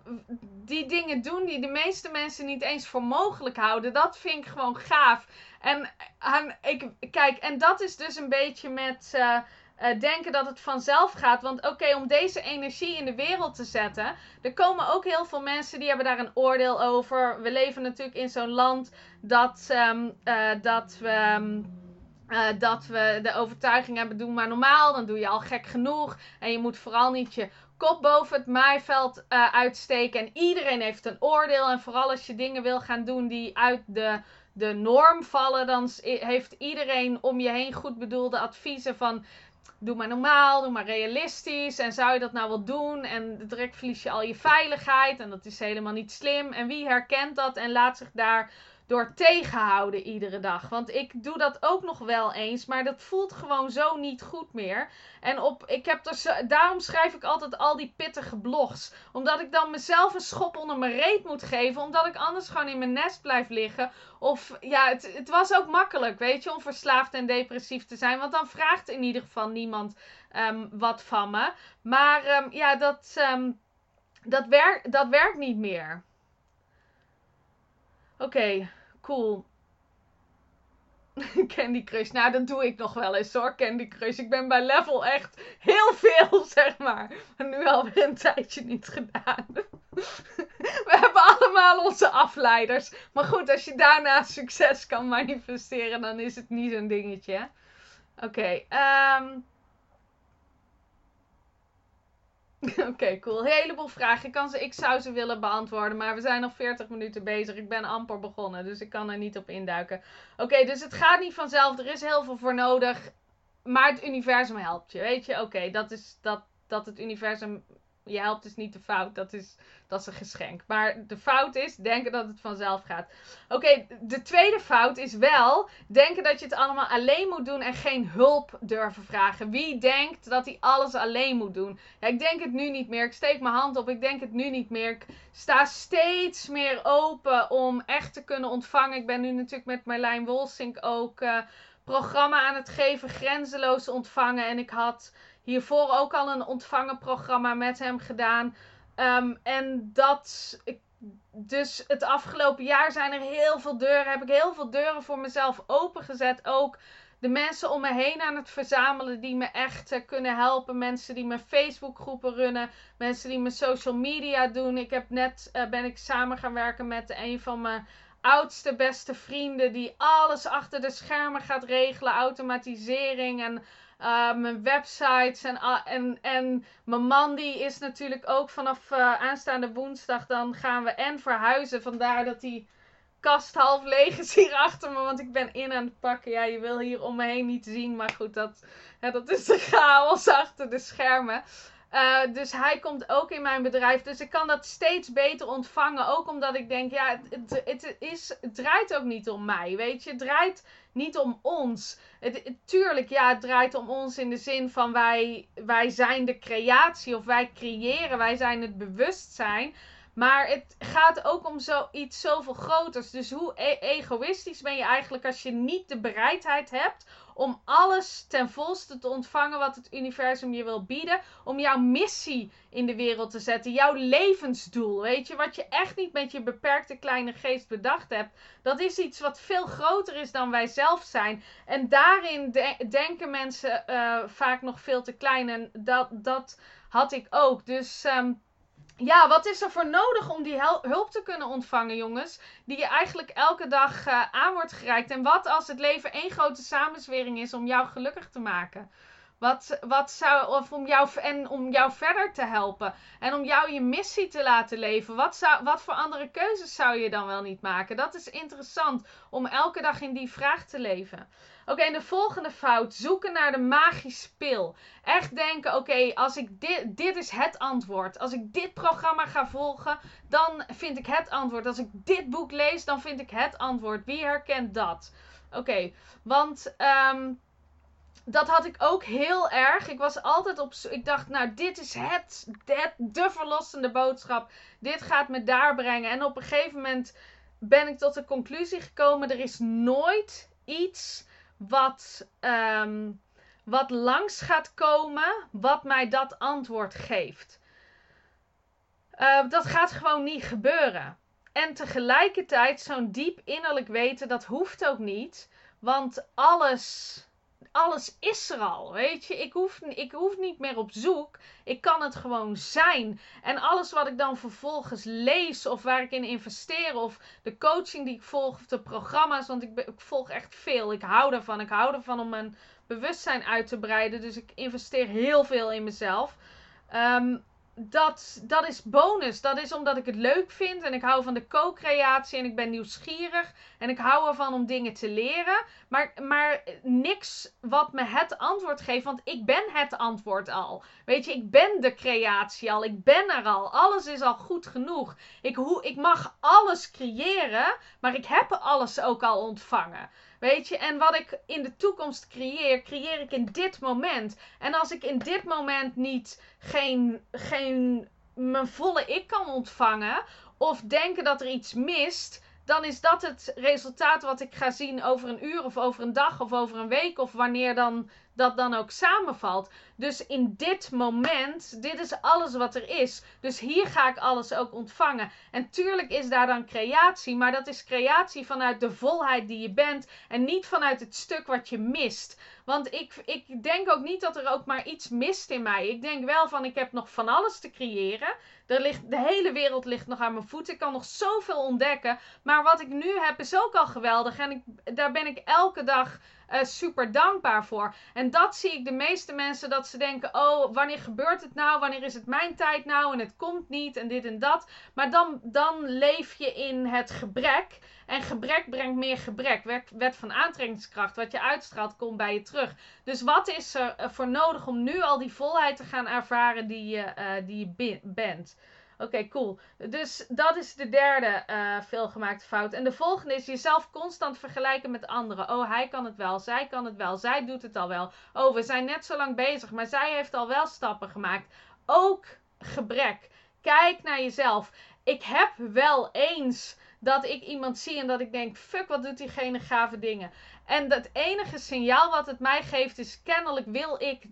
die dingen doen die de meeste mensen niet eens voor mogelijk houden. Dat vind ik gewoon gaaf. En ik, kijk, en dat is dus een beetje met eh, eh, denken dat het vanzelf gaat. Want oké, om deze energie in de wereld te zetten. Er komen ook heel veel mensen die hebben daar een oordeel over. We leven natuurlijk in zo'n land dat, ehm, eh, dat we. ehm, eh, dat we de overtuiging hebben, doe maar normaal, dan doe je al gek genoeg. En je moet vooral niet je kop boven het maaiveld uitsteken. En iedereen heeft een oordeel. En vooral als je dingen wil gaan doen die uit de, de norm vallen, dan heeft iedereen om je heen goed bedoelde adviezen van... Doe maar normaal, doe maar realistisch. En zou je dat nou wel doen? En direct verlies je al je veiligheid. En dat is helemaal niet slim. En wie herkent dat en laat zich daar door tegenhouden iedere dag. Want ik doe dat ook nog wel eens, maar dat voelt gewoon zo niet goed meer. En op, ik heb er daarom schrijf ik altijd al die pittige blogs. Omdat ik dan mezelf een schop onder mijn reet moet geven, omdat ik anders gewoon in mijn nest blijf liggen. Of ja, het, het was ook makkelijk, weet je, om verslaafd en depressief te zijn. Want dan vraagt in ieder geval niemand ehm, wat van me. Maar ehm, ja, dat, ehm, dat, werkt dat werkt niet meer. Oké, cool. *laughs* Candy Crush. Nou, dat doe ik nog wel eens hoor, Candy Crush. Ik ben bij level echt heel veel, *laughs* zeg maar. Maar nu alweer een tijdje niet gedaan. *laughs* We hebben allemaal onze afleiders. Maar goed, als je daarna succes kan manifesteren, dan is het niet zo'n dingetje. Oké, ehm... *laughs* Oké, cool. Een heleboel vragen. Ik, kan ze, ik zou ze willen beantwoorden, maar we zijn al 40 minuten bezig. Ik ben amper begonnen, dus ik kan er niet op induiken. Oké, dus het gaat niet vanzelf. Er is heel veel voor nodig. Maar het universum helpt je, weet je? Oké, dat is dat, dat het universum je helpt is niet de fout. Dat is, dat is een geschenk. Maar de fout is denken dat het vanzelf gaat. Oké, de tweede fout is wel denken dat je het allemaal alleen moet doen en geen hulp durven vragen. Wie denkt dat hij alles alleen moet doen? Ja, ik denk het nu niet meer. Ik steek mijn hand op. Ik denk het nu niet meer. Ik sta steeds meer open om echt te kunnen ontvangen. Ik ben nu natuurlijk met Marlijn Wolsink ook eh, programma aan het geven. Grenzeloos ontvangen. En ik had hiervoor ook al een ontvangen programma met hem gedaan. Ehm, en dat... Ik, dus het afgelopen jaar zijn er heel veel deuren. Heb ik heel veel deuren voor mezelf opengezet. Ook de mensen om me heen aan het verzamelen die me echt eh, kunnen helpen. Mensen die mijn Facebookgroepen runnen. Mensen die mijn social media doen. Ik heb net eh, ben ik samen gaan werken met een van mijn oudste beste vrienden. Die alles achter de schermen gaat regelen. Automatisering en uh, mijn websites. En, en, en mijn man die is natuurlijk ook vanaf uh, aanstaande woensdag. Dan gaan we en verhuizen. Vandaar dat die kast half leeg is hier achter me. Want ik ben in aan het pakken. Ja, je wil hier om me heen niet zien. Maar goed, dat, dat is de *laughs* chaos achter de schermen. Uh, dus hij komt ook in mijn bedrijf. Dus ik kan dat steeds beter ontvangen. Ook omdat ik denk, ja, het, het, is, het draait ook niet om mij. Weet je, het draait niet om ons. Het, tuurlijk, ja, het draait om ons in de zin van wij, wij zijn de creatie of wij creëren. Wij zijn het bewustzijn. Maar het gaat ook om zoiets zoveel groters. Dus hoe e egoïstisch ben je eigenlijk als je niet de bereidheid hebt om alles ten volste te ontvangen wat het universum je wil bieden. Om jouw missie in de wereld te zetten. Jouw levensdoel. Weet je, wat je echt niet met je beperkte kleine geest bedacht hebt. Dat is iets wat veel groter is dan wij zelf zijn. En daarin de denken mensen uh, vaak nog veel te klein. En dat, dat had ik ook. Dus. Um, ja, wat is er voor nodig om die hulp te kunnen ontvangen, jongens? Die je eigenlijk elke dag uh, aan wordt gereikt. En wat als het leven één grote samenzwering is om jou gelukkig te maken? Wat, wat zou, of om jou, en om jou verder te helpen. En om jou je missie te laten leven. Wat, zou, wat voor andere keuzes zou je dan wel niet maken? Dat is interessant om elke dag in die vraag te leven. Oké, en de volgende fout. Zoeken naar de magische pil. Echt denken, oké, als ik dit, dit is het antwoord. Als ik dit programma ga volgen, dan vind ik het antwoord. Als ik dit boek lees, dan vind ik het antwoord. Wie herkent dat? Oké, want um, dat had ik ook heel erg. Ik was altijd op Ik dacht, nou, dit is het, het, de verlossende boodschap. Dit gaat me daar brengen. En op een gegeven moment ben ik tot de conclusie gekomen: er is nooit iets wat, um, wat langs gaat komen, wat mij dat antwoord geeft. Uh, dat gaat gewoon niet gebeuren. En tegelijkertijd zo'n diep innerlijk weten, dat hoeft ook niet. Want alles, alles is er al, weet je. Ik hoef, ik hoef niet meer op zoek. Ik kan het gewoon zijn. En alles wat ik dan vervolgens lees of waar ik in investeer of de coaching die ik volg of de programma's, want ik, ik volg echt veel. Ik hou ervan. Ik hou ervan om mijn bewustzijn uit te breiden. Dus ik investeer heel veel in mezelf. Um, dat, dat is bonus. Dat is omdat ik het leuk vind en ik hou van de co-creatie en ik ben nieuwsgierig en ik hou ervan om dingen te leren. Maar, maar niks wat me het antwoord geeft, want ik ben het antwoord al. Weet je, ik ben de creatie al. Ik ben er al. Alles is al goed genoeg. Ik, hoe, ik mag alles creëren, maar ik heb alles ook al ontvangen. Weet je, en wat ik in de toekomst creëer, creëer ik in dit moment. En als ik in dit moment niet geen, geen mijn volle ik kan ontvangen, of denken dat er iets mist, dan is dat het resultaat wat ik ga zien over een uur of over een dag of over een week of wanneer dan dat dan ook samenvalt. Dus in dit moment, dit is alles wat er is. Dus hier ga ik alles ook ontvangen. En tuurlijk is daar dan creatie, maar dat is creatie vanuit de volheid die je bent en niet vanuit het stuk wat je mist. Want ik, ik denk ook niet dat er ook maar iets mist in mij. Ik denk wel van ik heb nog van alles te creëren. Er ligt, de hele wereld ligt nog aan mijn voeten. Ik kan nog zoveel ontdekken. Maar wat ik nu heb is ook al geweldig. En ik, daar ben ik elke dag uh, super dankbaar voor. En dat zie ik de meeste mensen dat ze denken: oh, wanneer gebeurt het nou? Wanneer is het mijn tijd nou? En het komt niet en dit en dat. Maar dan, dan leef je in het gebrek. En gebrek brengt meer gebrek. Wet, van aantrekkingskracht. Wat je uitstraalt, komt bij je terug. Dus wat is er eh, voor nodig om nu al die volheid te gaan ervaren die je, uh, die je bent? Oké, cool. Dus dat is de derde uh, veelgemaakte fout. En de volgende is jezelf constant vergelijken met anderen. Oh, hij kan het wel, zij kan het wel, zij doet het al wel. Oh, we zijn net zo lang bezig, maar zij heeft al wel stappen gemaakt. Ook gebrek. Kijk naar jezelf. Ik heb wel eens dat ik iemand zie en dat ik denk: fuck, wat doet diegene gave dingen. En het enige signaal wat het mij geeft is: kennelijk wil ik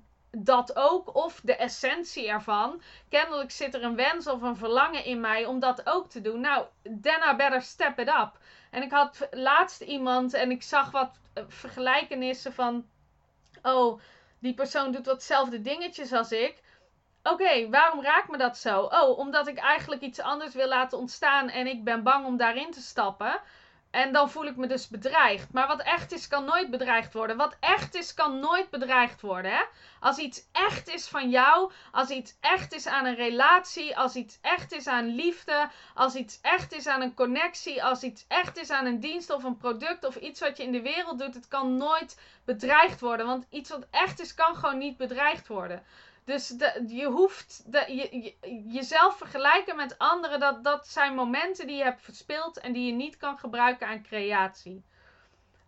dat ook, of de essentie ervan. Kennelijk zit er een wens of een verlangen in mij om dat ook te doen. Nou, then I better step it up. En ik had laatst iemand en ik zag wat eh, vergelijkenissen van: oh, die persoon doet watzelfde dingetjes als ik. Oké, waarom raakt me dat zo? Oh, omdat ik eigenlijk iets anders wil laten ontstaan en ik ben bang om daarin te stappen. En dan voel ik me dus bedreigd. Maar wat echt is, kan nooit bedreigd worden. Wat echt is, kan nooit bedreigd worden. Hè? Als iets echt is van jou, als iets echt is aan een relatie, als iets echt is aan liefde, als iets echt is aan een connectie, als iets echt is aan een dienst of een product of iets wat je in de wereld doet, het kan nooit bedreigd worden. Want iets wat echt is, kan gewoon niet bedreigd worden. Dus je hoeft de, je, jezelf vergelijken met anderen. Dat, dat zijn momenten die je hebt verspeeld en die je niet kan gebruiken aan creatie.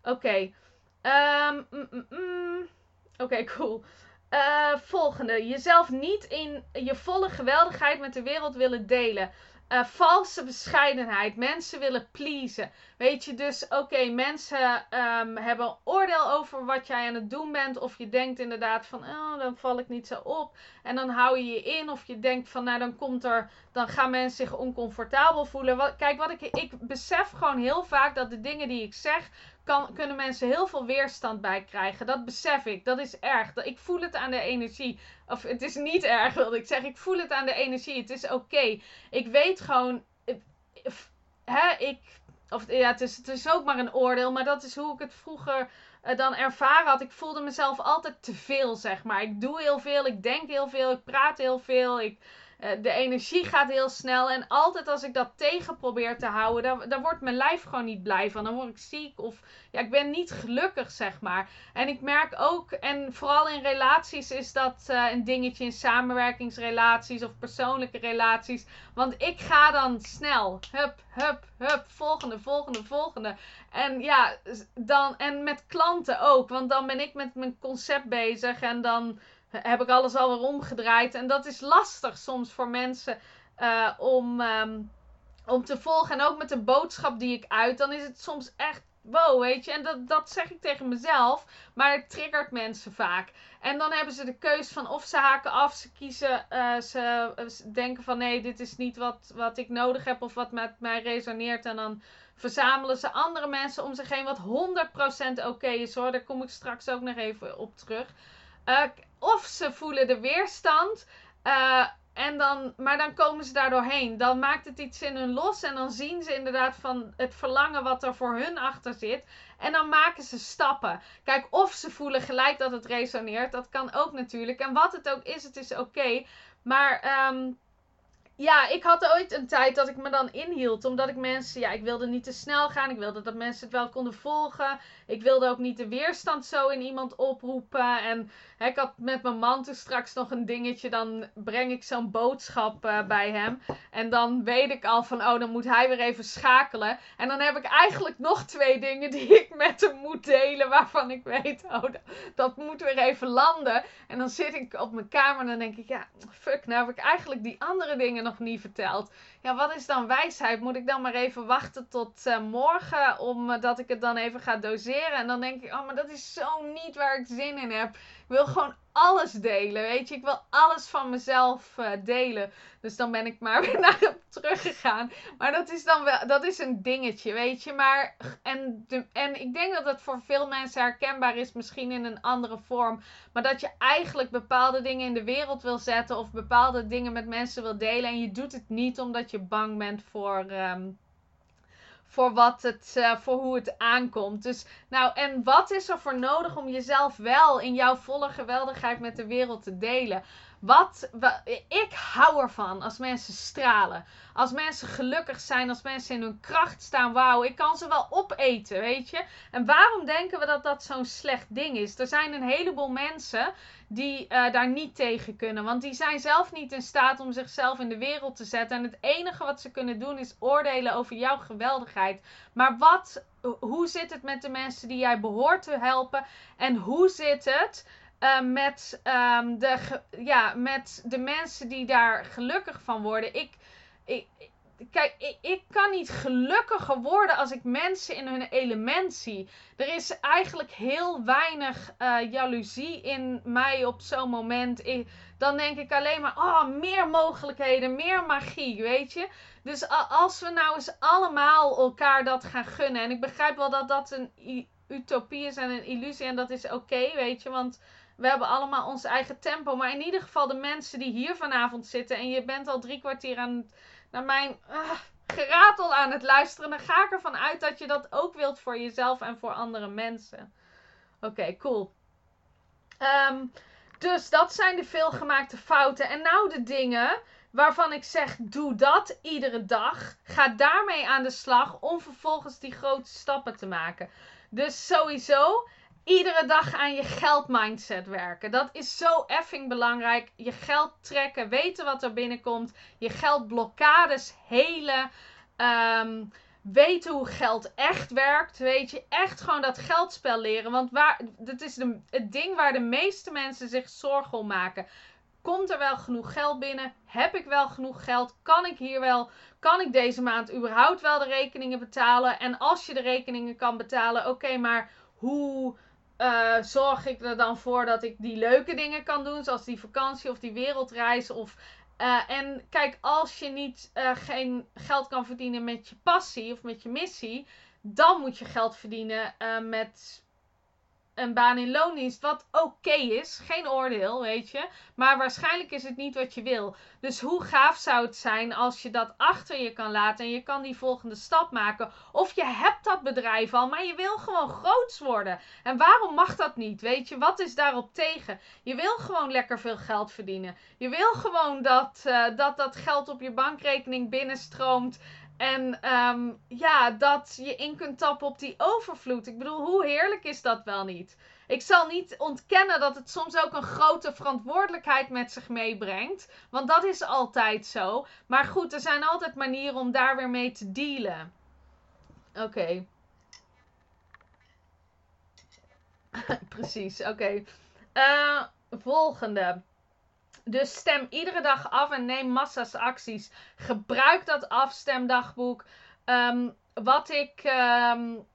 Oké. Ehm, mm, mm, mm. Oké, *laughs* cool. Uh, volgende. Jezelf niet in je volle geweldigheid met de wereld willen delen. Uh, valse bescheidenheid. Mensen willen pleasen. Weet je, dus oké, mensen um, hebben oordeel over wat jij aan het doen bent. Of je denkt inderdaad van, oh, dan val ik niet zo op. En dan hou je je in. Of je denkt van, nou, dan komt er, dan gaan mensen zich oncomfortabel voelen. Kijk, wat ik, ik besef gewoon heel vaak dat de dingen die ik zeg, kan, kunnen mensen heel veel weerstand bij krijgen. Dat besef ik. Dat is erg. Ik voel het aan de energie. Of het is niet *laughs* erg, wilde ik zeggen. Ik voel het aan de energie. Het is oké. Ik weet gewoon. Hè, ik. Of ja, het is, het is ook maar een oordeel. Maar dat is hoe ik het vroeger uh, dan ervaren had. Ik voelde mezelf altijd te veel, zeg maar. Ik doe heel veel. Ik denk heel veel. Ik praat heel veel. Ik eh, de energie gaat heel snel. En altijd als ik dat tegen probeer te houden, dan, dan wordt mijn lijf gewoon niet blij van. Dan word ik ziek of ja, ik ben niet gelukkig, zeg maar. En ik merk ook, en vooral in relaties is dat uh, een dingetje in samenwerkingsrelaties of persoonlijke relaties. Want ik ga dan snel. Hup, hup, hup. Volgende, volgende, volgende. En ja, dan, en met klanten ook. Want dan ben ik met mijn concept bezig en dan heb ik alles alweer omgedraaid. En dat is lastig soms voor mensen uh, om, um, om te volgen. En ook met de boodschap die ik uit. Dan is het soms echt wow, weet je. En dat, dat zeg ik tegen mezelf. Maar het triggert mensen vaak. En dan hebben ze de keus van of ze haken af, ze kiezen, eh, ze, ze denken van nee, dit is niet wat, wat ik nodig heb of wat met mij resoneert. En dan verzamelen ze andere mensen om zich heen, wat 100% oké is hoor. Daar kom ik straks ook nog even op terug. Uh, of ze voelen de weerstand. Uh, en dan, maar dan komen ze daar doorheen. Dan maakt het iets in hun los. En dan zien ze inderdaad van het verlangen wat er voor hun achter zit. En dan maken ze stappen. Kijk, of ze voelen gelijk dat het resoneert. Dat kan ook natuurlijk. En wat het ook is, het is oké. Maar um, ja, ik had ooit een tijd dat ik me dan inhield. Omdat ik mensen, ja, ik wilde niet te snel gaan. Ik wilde dat mensen het wel konden volgen. Ik wilde ook niet de weerstand zo in iemand oproepen. En hè, ik had met mijn man toen straks nog een dingetje. Dan breng ik zo'n boodschap uh, bij hem. En dan weet ik al van, oh, dan moet hij weer even schakelen. En dan heb ik eigenlijk nog twee dingen die ik met hem moet delen. Waarvan ik weet, oh, dat, dat moet weer even landen. En dan zit ik op mijn kamer en dan denk ik, ja, fuck, nou heb ik eigenlijk die andere dingen nog niet verteld. Ja, wat is dan wijsheid? Moet ik dan maar even wachten tot uh, morgen, omdat ik het dan even ga doseren? En dan denk ik, oh, maar dat is zo niet waar ik zin in heb. Wil gewoon alles delen, weet je. Ik wil alles van mezelf uh, delen. Dus dan ben ik maar *laughs* weer naar hem teruggegaan. Maar dat is dan wel, dat is een dingetje, weet je. Maar, en, de, en ik denk dat het voor veel mensen herkenbaar is, misschien in een andere vorm. Maar dat je eigenlijk bepaalde dingen in de wereld wil zetten of bepaalde dingen met mensen wil delen. En je doet het niet omdat je bang bent voor. Um, voor, wat het, uh, voor hoe het aankomt. Dus, nou, en wat is er voor nodig om jezelf wel in jouw volle geweldigheid met de wereld te delen? Wat, ik hou ervan als mensen stralen. Als mensen gelukkig zijn, als mensen in hun kracht staan. Wauw, ik kan ze wel opeten, weet je. En waarom denken we dat dat zo'n slecht ding is? Er zijn een heleboel mensen die uh, daar niet tegen kunnen. Want die zijn zelf niet in staat om zichzelf in de wereld te zetten. En het enige wat ze kunnen doen is oordelen over jouw geweldigheid. Maar wat, hoe zit het met de mensen die jij behoort te helpen? En hoe zit het uh, met, um, de, ja, met de mensen die daar gelukkig van worden. Ik, ik, kijk, ik, kan niet gelukkiger worden als ik mensen in hun element zie. Er is eigenlijk heel weinig uh, jaloezie in mij op zo'n moment. Ik, dan denk ik alleen maar, oh, meer mogelijkheden, meer magie, weet je. Dus als we nou eens allemaal elkaar dat gaan gunnen. En ik begrijp wel dat dat een utopie is en een illusie. En dat is oké, weet je. Want we hebben allemaal ons eigen tempo. Maar in ieder geval de mensen die hier vanavond zitten. En je bent al drie kwartier aan naar mijn uh, geratel aan het luisteren. Dan ga ik ervan uit dat je dat ook wilt voor jezelf en voor andere mensen. Oké, cool. Um, dus dat zijn de veelgemaakte fouten. En nou de dingen waarvan ik zeg: doe dat iedere dag. Ga daarmee aan de slag om vervolgens die grote stappen te maken. Dus sowieso iedere dag aan je geldmindset werken. Dat is zo effing belangrijk. Je geld trekken, weten wat er binnenkomt. Je geldblokkades helen. Um, weten hoe geld echt werkt. Weet je, echt gewoon dat geldspel leren. Want waar, dat is de, het ding waar de meeste mensen zich zorgen om maken. Komt er wel genoeg geld binnen? Heb ik wel genoeg geld? Kan ik hier wel? Kan ik deze maand überhaupt wel de rekeningen betalen? En als je de rekeningen kan betalen, oké, maar hoe uh, zorg ik er dan voor dat ik die leuke dingen kan doen, zoals die vakantie of die wereldreis. Of, uh, en kijk, als je niet uh, geen geld kan verdienen met je passie of met je missie, dan moet je geld verdienen met een baan in loondienst, wat oké is. Geen oordeel, weet je. Maar waarschijnlijk is het niet wat je wil. Dus hoe gaaf zou het zijn als je dat achter je kan laten en je kan die volgende stap maken. Of je hebt dat bedrijf al, maar je wil gewoon groots worden. En waarom mag dat niet? Weet je, wat is daarop tegen? Je wil gewoon lekker veel geld verdienen. Je wil gewoon dat uh, dat, dat geld op je bankrekening binnenstroomt. En um, ja, dat je in kunt tappen op die overvloed. Ik bedoel, hoe heerlijk is dat wel niet? Ik zal niet ontkennen dat het soms ook een grote verantwoordelijkheid met zich meebrengt. Want dat is altijd zo. Maar goed, er zijn altijd manieren om daar weer mee te dealen. Oké. *laughs* Precies, oké. Okay. Uh, volgende. Dus stem iedere dag af en neem massa's acties. Gebruik dat afstemdagboek. Um, wat ik. Um,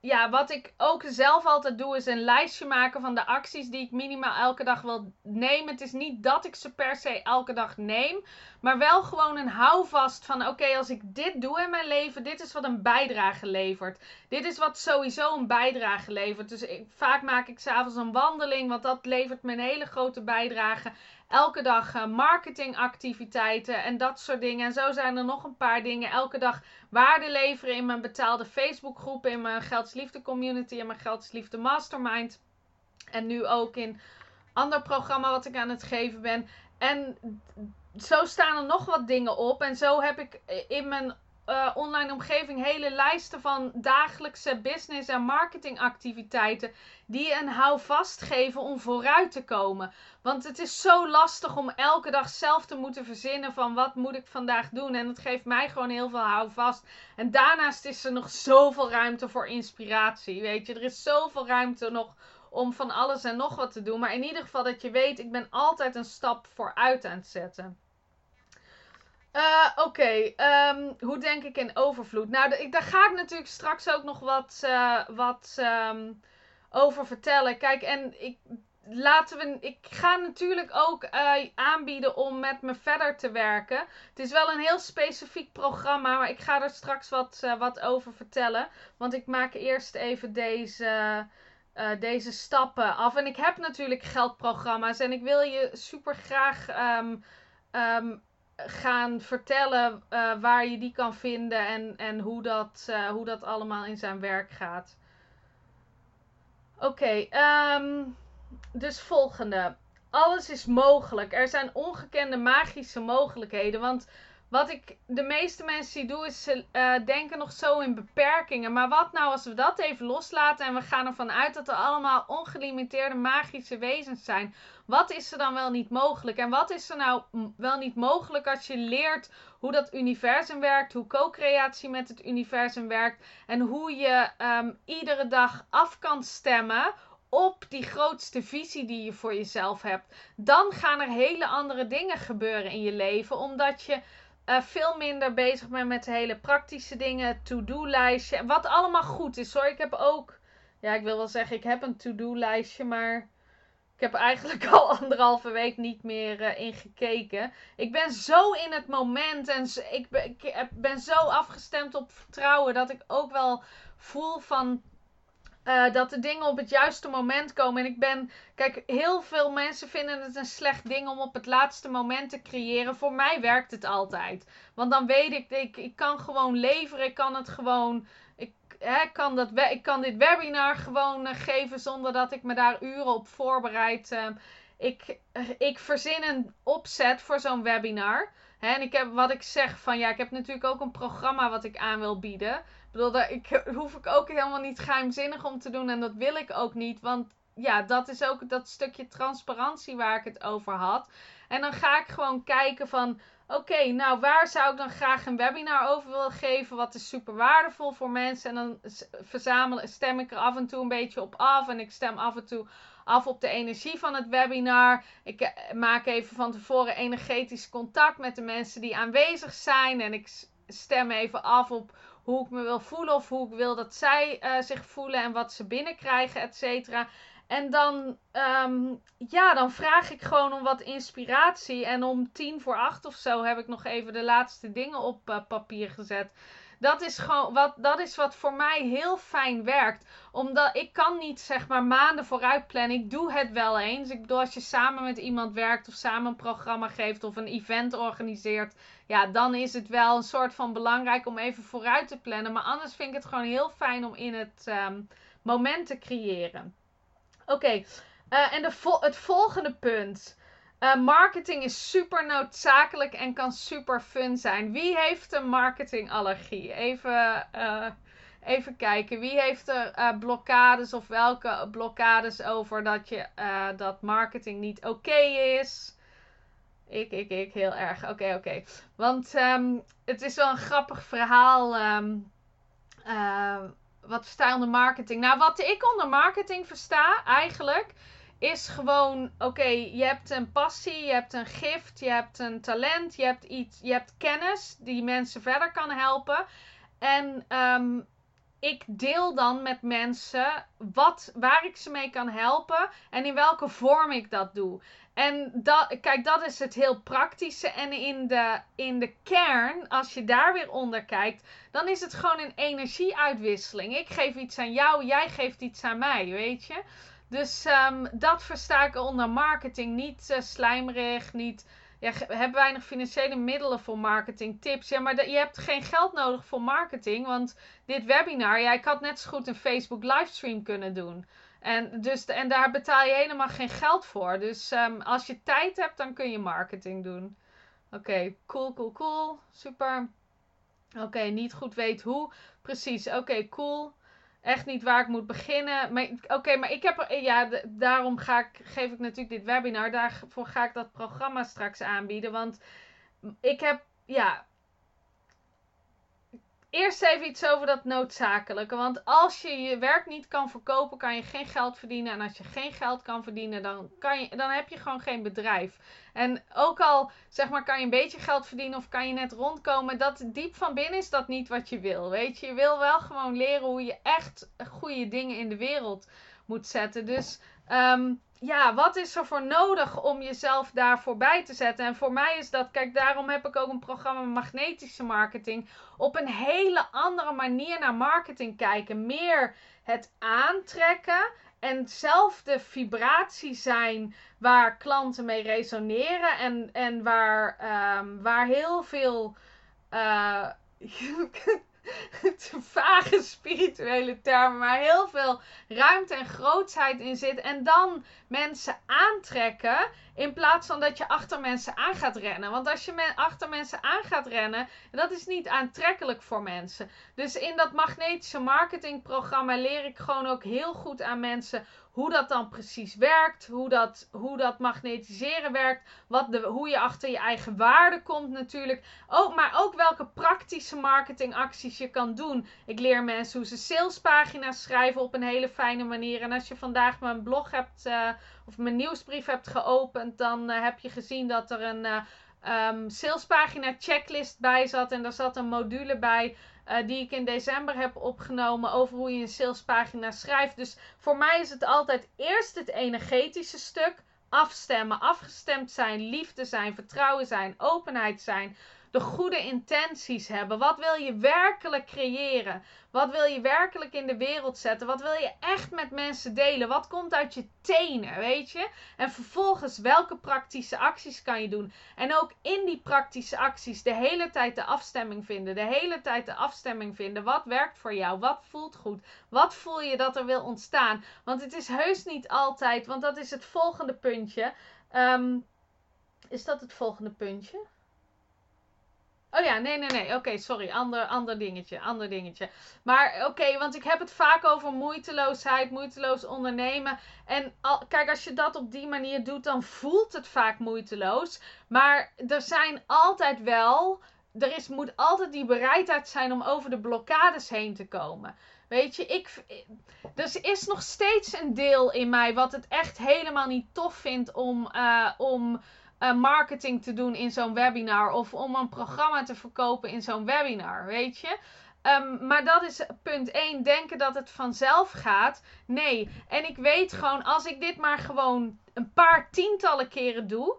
ja, wat ik ook zelf altijd doe, is een lijstje maken van de acties die ik minimaal elke dag wil nemen. Het is niet dat ik ze per se elke dag neem, maar wel gewoon een houvast van: oké, als ik dit doe in mijn leven, dit is wat een bijdrage levert. Dit is wat sowieso een bijdrage levert. Dus ik, vaak maak ik s'avonds een wandeling, want dat levert me een hele grote bijdrage elke dag uh, marketingactiviteiten en dat soort dingen. En zo zijn er nog een paar dingen. Elke dag waarde leveren in mijn betaalde Facebookgroep, in mijn Geldsliefde community en mijn Geldsliefde mastermind. En nu ook in ander programma wat ik aan het geven ben. En zo staan er nog wat dingen op. En zo heb ik in mijn uh, online omgeving hele lijsten van dagelijkse business en marketingactiviteiten die een houvast geven om vooruit te komen. Want het is zo lastig om elke dag zelf te moeten verzinnen van wat moet ik vandaag doen. En het geeft mij gewoon heel veel houvast. En daarnaast is er nog zoveel ruimte voor inspiratie. Weet je, er is zoveel ruimte nog om van alles en nog wat te doen. Maar in ieder geval dat je weet, ik ben altijd een stap vooruit aan het zetten. Uh, Oké, ehm, hoe denk ik in overvloed? Nou, ik, daar ga ik natuurlijk straks ook nog wat, uh, wat um, over vertellen. Kijk, en ik, laten we, ik ga natuurlijk ook uh, aanbieden om met me verder te werken. Het is wel een heel specifiek programma, maar ik ga er straks wat, wat over vertellen. Want ik maak eerst even deze, deze stappen af. En ik heb natuurlijk geldprogramma's en ik wil je super graag. Um, gaan vertellen uh, waar je die kan vinden en, en hoe, dat, uh, hoe dat allemaal in zijn werk gaat. Oké, ehm, dus volgende. Alles is mogelijk. Er zijn ongekende magische mogelijkheden. Want wat ik de meeste mensen zie doen, is ze uh, denken nog zo in beperkingen. Maar wat nou als we dat even loslaten en we gaan ervan uit dat er allemaal ongelimiteerde magische wezens zijn? Wat is er dan wel niet mogelijk? En wat is er nou wel niet mogelijk als je leert hoe dat universum werkt, hoe co-creatie met het universum werkt en hoe je um, iedere dag af kan stemmen op die grootste visie die je voor jezelf hebt? Dan gaan er hele andere dingen gebeuren in je leven, omdat je uh, veel minder bezig ben met de hele praktische dingen. To-do-lijstje. Wat allemaal goed is hoor. Ik heb ook. Ja, ik wil wel zeggen, ik heb een to-do-lijstje. Maar ik heb eigenlijk *laughs* al anderhalve week niet meer uh, in gekeken. Ik ben zo in het moment. En ik ben, zo afgestemd op vertrouwen. Dat ik ook wel voel van uh, dat de dingen op het juiste moment komen. En ik ben. Kijk, heel veel mensen vinden het een slecht ding om op het laatste moment te creëren. Voor mij werkt het altijd. Want dan weet ik, ik, ik kan gewoon leveren. Ik kan het gewoon. Kan, dat, ik kan dit webinar gewoon uh, geven zonder dat ik me daar uren op voorbereid. Uh, ik, ik verzin een opzet voor zo'n webinar. Hè, en ik heb wat ik zeg van ja, ik heb natuurlijk ook een programma wat ik aan wil bieden. Ik bedoel, daar ik, *laughs* hoef ik ook helemaal niet geheimzinnig om te doen. En dat wil ik ook niet. Want ja, dat is ook dat stukje transparantie waar ik het over had. En dan ga ik gewoon kijken van... Oké, nou waar zou ik dan graag een webinar over willen geven? Wat is super waardevol voor mensen? En dan verzamelen, stem ik er af en toe een beetje op af. En ik stem af en toe af op de energie van het webinar. Ik eh, maak even van tevoren energetisch contact met de mensen die aanwezig zijn. En ik stem even af op hoe ik me wil voelen of hoe ik wil dat zij uh, zich voelen en wat ze binnenkrijgen, et cetera. En dan, um, ja, dan vraag ik gewoon om wat inspiratie. En om tien voor acht of zo heb ik nog even de laatste dingen op uh, papier gezet. Dat is gewoon wat, dat is wat voor mij heel fijn werkt. Omdat ik kan niet zeg maar maanden vooruit plannen. Ik doe het wel eens. Ik bedoel, als je samen met iemand werkt of samen een programma geeft of een event organiseert. Ja, dan is het wel een soort van belangrijk om even vooruit te plannen. Maar anders vind ik het gewoon heel fijn om in het um, moment te creëren. Oké, uh, en de het volgende punt. Uh, marketing is super noodzakelijk en kan super fun zijn. Wie heeft een marketingallergie? Even, uh, even kijken. Wie heeft er blokkades of welke blokkades over dat, je, dat marketing niet oké is? Ik, ik, ik, heel erg. Oké, oké. Want um, het is wel een grappig verhaal. Um, wat versta je onder marketing? Nou, wat ik onder marketing versta eigenlijk is gewoon: oké, je hebt een passie, je hebt een gift, je hebt een talent, je hebt iets, je hebt kennis die mensen verder kan helpen. En ehm, ik deel dan met mensen wat, waar ik ze mee kan helpen en in welke vorm ik dat doe. En dat, kijk, dat is het heel praktische. En in de, in de kern, als je daar weer onder kijkt, dan is het gewoon een energieuitwisseling. Ik geef iets aan jou, jij geeft iets aan mij, weet je. Dus um, dat versta ik onder marketing. Niet uh, slijmerig, niet ja, hebben weinig financiële middelen voor marketing tips. Ja, maar je hebt geen geld nodig voor marketing. Want dit webinar, ja, ik had net zo goed een Facebook livestream kunnen doen. En, dus, en daar betaal je helemaal geen geld voor. Dus um, als je tijd hebt, dan kun je marketing doen. Oké, cool, cool, cool. Super. Oké, niet goed weet hoe. Precies, oké, cool echt niet waar ik moet beginnen. Oké, maar ik heb ja, daarom ga ik, geef ik natuurlijk dit webinar. Daarvoor ga ik dat programma straks aanbieden. Want ik heb, ja, eerst even iets over dat noodzakelijke. Want als je je werk niet kan verkopen, kan je geen geld verdienen. En als je geen geld kan verdienen, dan, kan je, dan heb je gewoon geen bedrijf. En ook al zeg maar, kan je een beetje geld verdienen of kan je net rondkomen, dat diep van binnen is dat niet wat je wil. Weet je, je wil wel gewoon leren hoe je echt goede dingen in de wereld moet zetten. Dus um, ja, wat is er voor nodig om jezelf daar voorbij te zetten? En voor mij is dat, kijk, daarom heb ik ook een programma magnetische marketing. Op een hele andere manier naar marketing kijken. Meer het aantrekken en zelf de vibratie zijn waar klanten mee resoneren. En, en waar, um, waar heel veel. Uh, *laughs* *laughs* vage spirituele termen, maar heel veel ruimte en grootsheid in zit. En dan mensen aantrekken in plaats van dat je achter mensen aan gaat rennen. Want als je achter mensen aan gaat rennen, dat is niet aantrekkelijk voor mensen. Dus in dat magnetische marketingprogramma leer ik gewoon ook heel goed aan mensen hoe dat dan precies werkt, hoe dat, hoe dat magnetiseren werkt, wat de, hoe je achter je eigen waarde komt natuurlijk. Ook, maar ook welke praktische marketingacties je kan doen. Ik leer mensen hoe ze salespagina's schrijven op een hele fijne manier. En als je vandaag mijn blog hebt uh, of mijn nieuwsbrief hebt geopend, dan uh, heb je gezien dat er een uh, um, salespagina checklist bij zat. En daar zat een module bij uh, die ik in december heb opgenomen over hoe je een salespagina schrijft. Dus voor mij is het altijd eerst het energetische stuk. Afstemmen, afgestemd zijn, liefde zijn, vertrouwen zijn, openheid zijn de goede intenties hebben. Wat wil je werkelijk creëren? Wat wil je werkelijk in de wereld zetten? Wat wil je echt met mensen delen? Wat komt uit je tenen, weet je? En vervolgens, welke praktische acties kan je doen? En ook in die praktische acties de hele tijd de afstemming vinden. De hele tijd de afstemming vinden. Wat werkt voor jou? Wat voelt goed? Wat voel je dat er wil ontstaan? Want het is heus niet altijd, want dat is het volgende puntje. Um, is dat het volgende puntje? Oh ja, nee, nee, nee. Oké, sorry. Ander, ander dingetje. Ander dingetje. Maar oké, want ik heb het vaak over moeiteloosheid, moeiteloos ondernemen. En kijk, als je dat op die manier doet, dan voelt het vaak moeiteloos. Maar er zijn altijd wel. Er is, moet altijd die bereidheid zijn om over de blokkades heen te komen. Weet je, ik. Dus is nog steeds een deel in mij wat het echt helemaal niet tof vindt om. Uh, om uh, marketing te doen in zo'n webinar. Of om een programma te verkopen in zo'n webinar. Weet je? Um, maar dat is punt 1. Denken dat het vanzelf gaat. Nee. En ik weet gewoon, als ik dit maar gewoon een paar tientallen keren doe.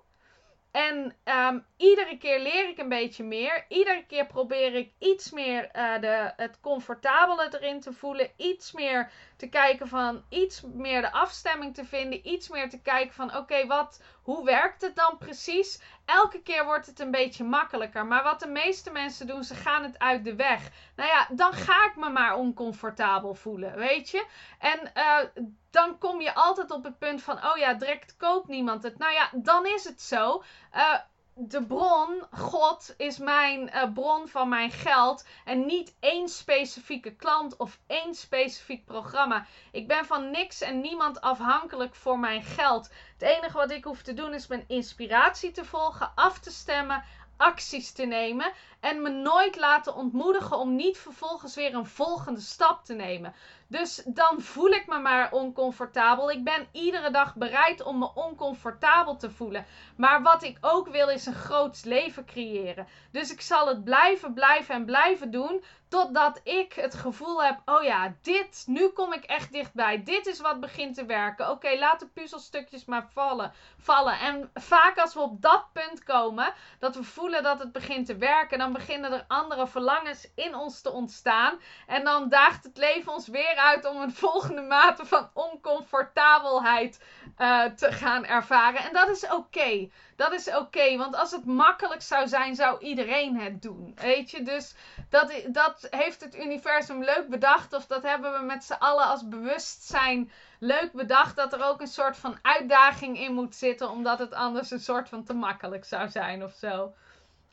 En um, iedere keer leer ik een beetje meer. Iedere keer probeer ik iets meer uh, de, het comfortabele erin te voelen. Iets meer te kijken van, iets meer de afstemming te vinden. Iets meer te kijken van, oké, wat, hoe werkt het dan precies? Elke keer wordt het een beetje makkelijker. Maar wat de meeste mensen doen, ze gaan het uit de weg. Nou ja, dan ga ik me maar oncomfortabel voelen, weet je? En uh, dan kom je altijd op het punt van, oh ja, direct koopt niemand het. Nou ja, dan is het zo. Uh, de bron, God, is mijn uh, bron van mijn geld. En niet één specifieke klant of één specifiek programma. Ik ben van niks en niemand afhankelijk voor mijn geld. Het enige wat ik hoef te doen is mijn inspiratie te volgen, af te stemmen, acties te nemen. En me nooit laten ontmoedigen om niet vervolgens weer een volgende stap te nemen. Dus dan voel ik me maar oncomfortabel. Ik ben iedere dag bereid om me oncomfortabel te voelen. Maar wat ik ook wil is een groots leven creëren. Dus ik zal het blijven, blijven en blijven doen. Totdat ik het gevoel heb: oh ja, dit, nu kom ik echt dichtbij. Dit is wat begint te werken. Oké, laat de puzzelstukjes maar vallen, vallen. En vaak als we op dat punt komen, dat we voelen dat het begint te werken, dan beginnen er andere verlangens in ons te ontstaan. En dan daagt het leven ons weer uit om een volgende mate van oncomfortabelheid uh, te gaan ervaren. En dat is oké. Dat is oké, want als het makkelijk zou zijn, zou iedereen het doen. Weet je, dus dat, dat heeft het universum leuk bedacht. Of dat hebben we met z'n allen als bewustzijn leuk bedacht. Dat er ook een soort van uitdaging in moet zitten, omdat het anders een soort van te makkelijk zou zijn of zo.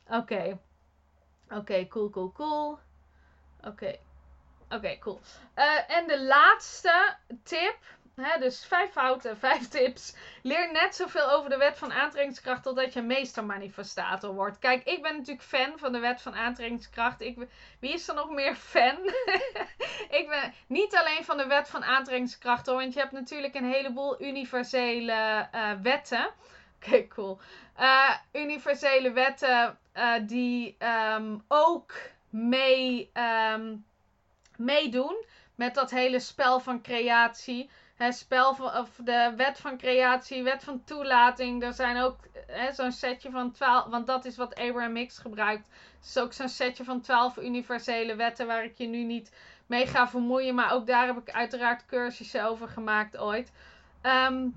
Oké. Oké, cool, cool, cool. Oké. Oké, cool. Uh, en de laatste tip dus vijf fouten, *laughs* vijf tips. Leer net zoveel over de wet van aantrekkingskracht totdat je meestermanifestator wordt. Kijk, ik ben natuurlijk fan van de wet van aantrekkingskracht. Ik, wie is er nog meer fan? *laughs* ik ben niet alleen van de wet van aantrekkingskracht want je hebt natuurlijk een heleboel universele uh, wetten. *laughs* Oké, cool. Uh, universele wetten die um, ook mee, um, meedoen met dat hele spel van creatie spel van, of de wet van creatie, wet van toelating. Er zijn ook zo'n setje van 12, want dat is wat Abraham X gebruikt. Het is ook zo'n setje van 12 universele wetten waar ik je nu niet mee ga vermoeien. Maar ook daar heb ik uiteraard cursussen over gemaakt ooit. Um,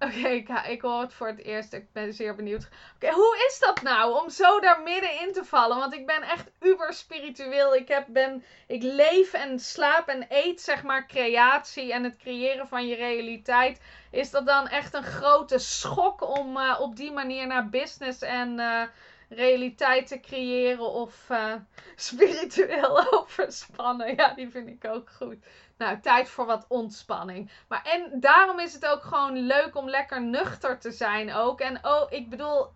Oké, ik, ik, hoor het voor het eerst. Ik ben zeer benieuwd. Oké, hoe is dat nou om zo daar middenin te vallen? Want ik ben echt uber spiritueel. Ik, heb, ben, ik leef en slaap en eet, zeg maar, creatie en het creëren van je realiteit. Is dat dan echt een grote schok om uh, op die manier naar business en uh, realiteit te creëren? Of uh, *laughs* spiritueel overspannen? Ja, die vind ik ook goed. Nou, tijd voor wat ontspanning. Maar en daarom is het ook gewoon leuk om lekker nuchter te zijn ook. En oh, ik bedoel,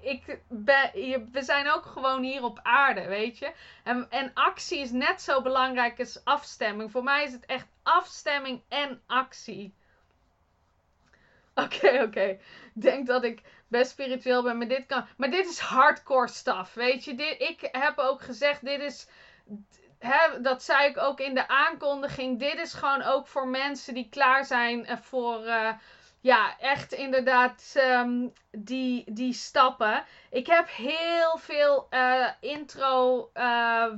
ik ben, we zijn ook gewoon hier op aarde, weet je. En, en actie is net zo belangrijk als afstemming. Voor mij is het echt afstemming en actie. Oké, oké. Ik denk dat ik best spiritueel ben, maar dit kan. Maar dit is hardcore stuff, weet je. Dit, ik heb ook gezegd, dit is dat zei ik ook in de aankondiging. Dit is gewoon ook voor mensen die klaar zijn eh, voor. Uh, ja, echt inderdaad um, die, die stappen. Ik heb heel veel uh, intro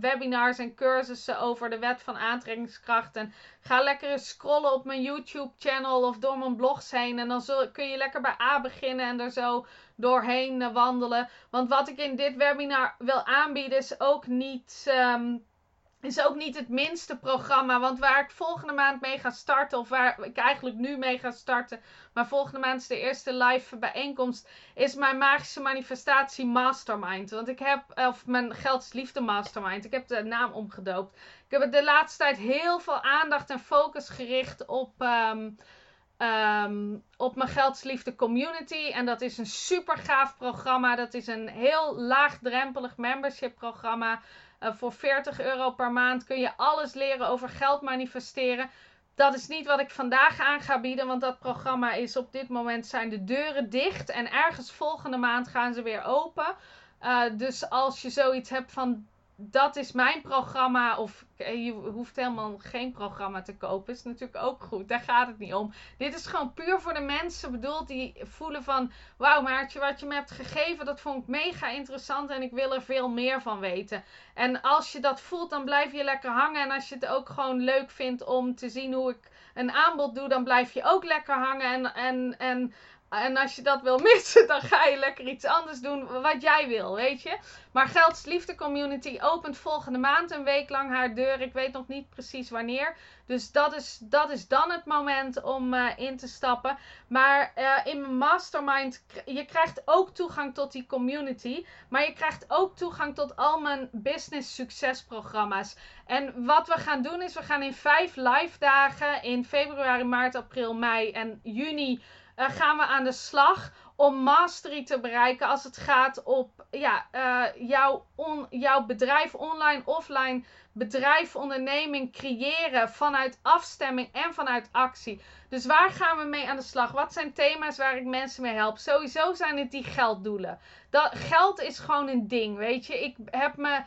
webinars en cursussen over de wet van aantrekkingskracht. En ga lekker eens scrollen op mijn YouTube channel of door mijn blogs heen. En dan kun je lekker bij A beginnen en er zo doorheen wandelen. Want wat ik in dit webinar wil aanbieden is ook niet... Um, is ook niet het minste programma. Want waar ik volgende maand mee ga starten, of waar ik eigenlijk nu mee ga starten, maar volgende maand is de eerste live bijeenkomst, is mijn magische manifestatie mastermind. Want ik heb, of mijn geldsliefde mastermind, ik heb de naam omgedoopt. Ik heb de laatste tijd heel veel aandacht en focus gericht op. Um, um, op mijn Geldsliefde Community. En dat is een super gaaf programma. Dat is een heel laagdrempelig membership programma. Uh, voor 40 euro per maand kun je alles leren over geld manifesteren. Dat is niet wat ik vandaag aan ga bieden, want dat programma is op dit moment zijn de deuren dicht. En ergens volgende maand gaan ze weer open. Uh, dus als je zoiets hebt van dat is mijn programma. Of je hoeft helemaal geen programma te kopen. Is natuurlijk ook goed. Daar gaat het niet om. Dit is gewoon puur voor de mensen bedoeld die voelen van... Wauw Maartje, wat je me hebt gegeven, dat vond ik mega interessant. En ik wil er veel meer van weten. En als je dat voelt, dan blijf je lekker hangen. En als je het ook gewoon leuk vindt om te zien hoe ik een aanbod doe, dan blijf je ook lekker hangen. En, en, en en als je dat wil *laughs* missen, dan ga je lekker iets anders doen wat jij wil, weet je. Maar Gelds Liefde Community opent volgende maand een week lang haar deur. Ik weet nog niet precies wanneer. Dus dat is, dat is dan het moment om uh, in te stappen. Maar uh, in mijn mastermind, je krijgt ook toegang tot die community. Maar je krijgt ook toegang tot al mijn business succesprogramma's. En wat we gaan doen is, we gaan in vijf live dagen in februari, maart, april, mei en juni eh, gaan we aan de slag om mastery te bereiken als het gaat op ja, eh, jouw, on, jouw bedrijf online, offline, bedrijf, onderneming creëren vanuit afstemming en vanuit actie. Dus waar gaan we mee aan de slag? Wat zijn thema's waar ik mensen mee help? Sowieso zijn het die gelddoelen. Dat, geld is gewoon een ding, weet je. Ik heb me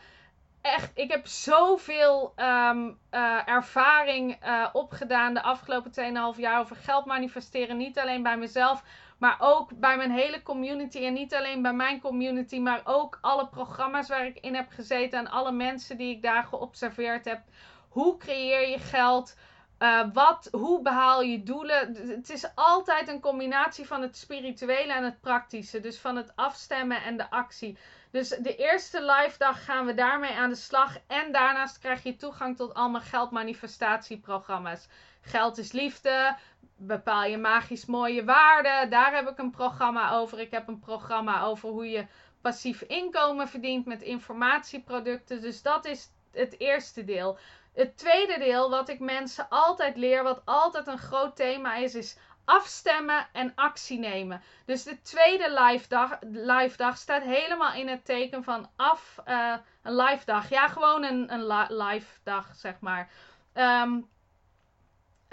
echt, ik heb zoveel um, ervaring uh, opgedaan de afgelopen 2,5 jaar over geld manifesteren. Niet alleen bij mezelf, maar ook bij mijn hele community. En niet alleen bij mijn community, maar ook alle programma's waar ik in heb gezeten en alle mensen die ik daar geobserveerd heb. Hoe creëer je geld? Uh, wat, hoe behaal je doelen? Het is altijd een combinatie van het spirituele en het praktische. Dus van het afstemmen en de actie. Dus de eerste live dag gaan we daarmee aan de slag. En daarnaast krijg je toegang tot allemaal geldmanifestatieprogramma's. Geld is liefde. Bepaal je magisch mooie waarden. Daar heb ik een programma over. Ik heb een programma over hoe je passief inkomen verdient met informatieproducten. Dus dat is het eerste deel. Het tweede deel, wat ik mensen altijd leer, wat altijd een groot thema is, is afstemmen en actie nemen. Dus de tweede live dag, live dag staat helemaal in het teken van af, uh, een live dag. Ja, gewoon een, een live dag, zeg maar. Um,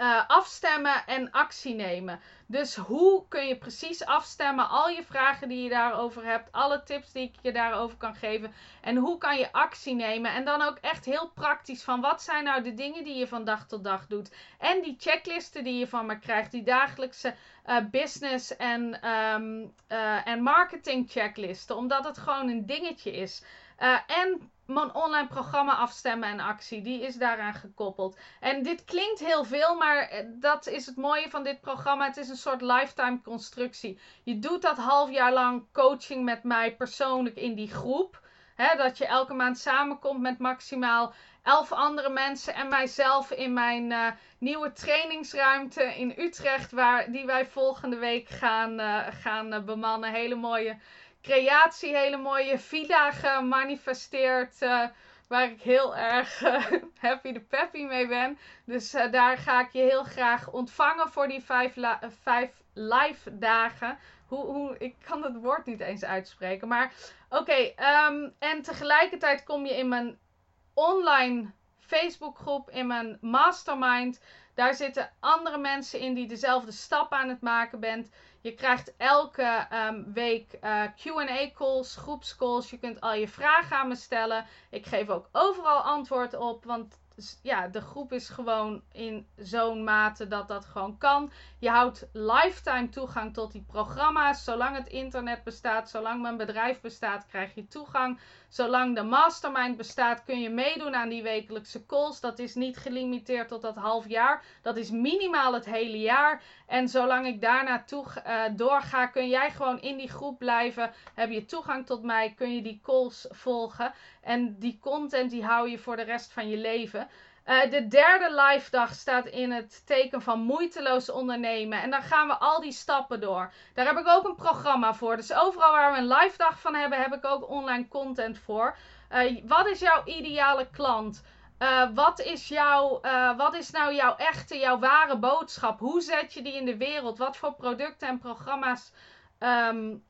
uh, afstemmen en actie nemen. Dus hoe kun je precies afstemmen? Al je vragen die je daarover hebt, alle tips die ik je daarover kan geven. En hoe kan je actie nemen? En dan ook echt heel praktisch van wat zijn nou de dingen die je van dag tot dag doet. En die checklisten die je van me krijgt, die dagelijkse uh, business en, um, marketing checklisten. Omdat het gewoon een dingetje is. en mijn online programma afstemmen en actie. Die is daaraan gekoppeld. En dit klinkt heel veel, maar eh, dat is het mooie van dit programma. Het is een soort lifetime constructie. Je doet dat half jaar lang coaching met mij persoonlijk in die groep. Dat je elke maand samenkomt met maximaal elf andere mensen en mijzelf in mijn uh, nieuwe trainingsruimte in Utrecht. Waar, die wij volgende week gaan, uh, gaan bemannen. Hele mooie creatie, hele mooie villa gemanifesteerd. Uh, waar ik heel erg uh, *laughs* happy de peppy mee ben. Dus uh, daar ga ik je heel graag ontvangen voor die vijf, vijf live dagen. Hoe, hoe, ik kan het woord niet eens uitspreken. Maar oké, um, en tegelijkertijd kom je in mijn online Facebookgroep, in mijn mastermind. Daar zitten andere mensen in die dezelfde stap aan het maken bent. Je krijgt elke um, week eh, QA-calls, groepscalls. Je kunt al je vragen aan me stellen. Ik geef ook overal antwoord op, want ja, de groep is gewoon in zo'n mate dat dat gewoon kan. Je houdt lifetime toegang tot die programma's. Zolang het internet bestaat, zolang mijn bedrijf bestaat, krijg je toegang. Zolang de mastermind bestaat, kun je meedoen aan die wekelijkse calls. Dat is niet gelimiteerd tot dat half jaar. Dat is minimaal het hele jaar. En zolang ik daarna toe, uh, doorga, kun jij gewoon in die groep blijven. Heb je toegang tot mij, kun je die calls volgen. En die content die hou je voor de rest van je leven. Uh, de derde live dag staat in het teken van moeiteloos ondernemen. En dan gaan we al die stappen door. Daar heb ik ook een programma voor. Dus overal waar we een live dag van hebben, heb ik ook online content voor. Uh, wat is jouw ideale klant? Uh, wat, is jouw, wat is nou jouw echte, jouw ware boodschap? Hoe zet je die in de wereld? Wat voor producten en programma's um,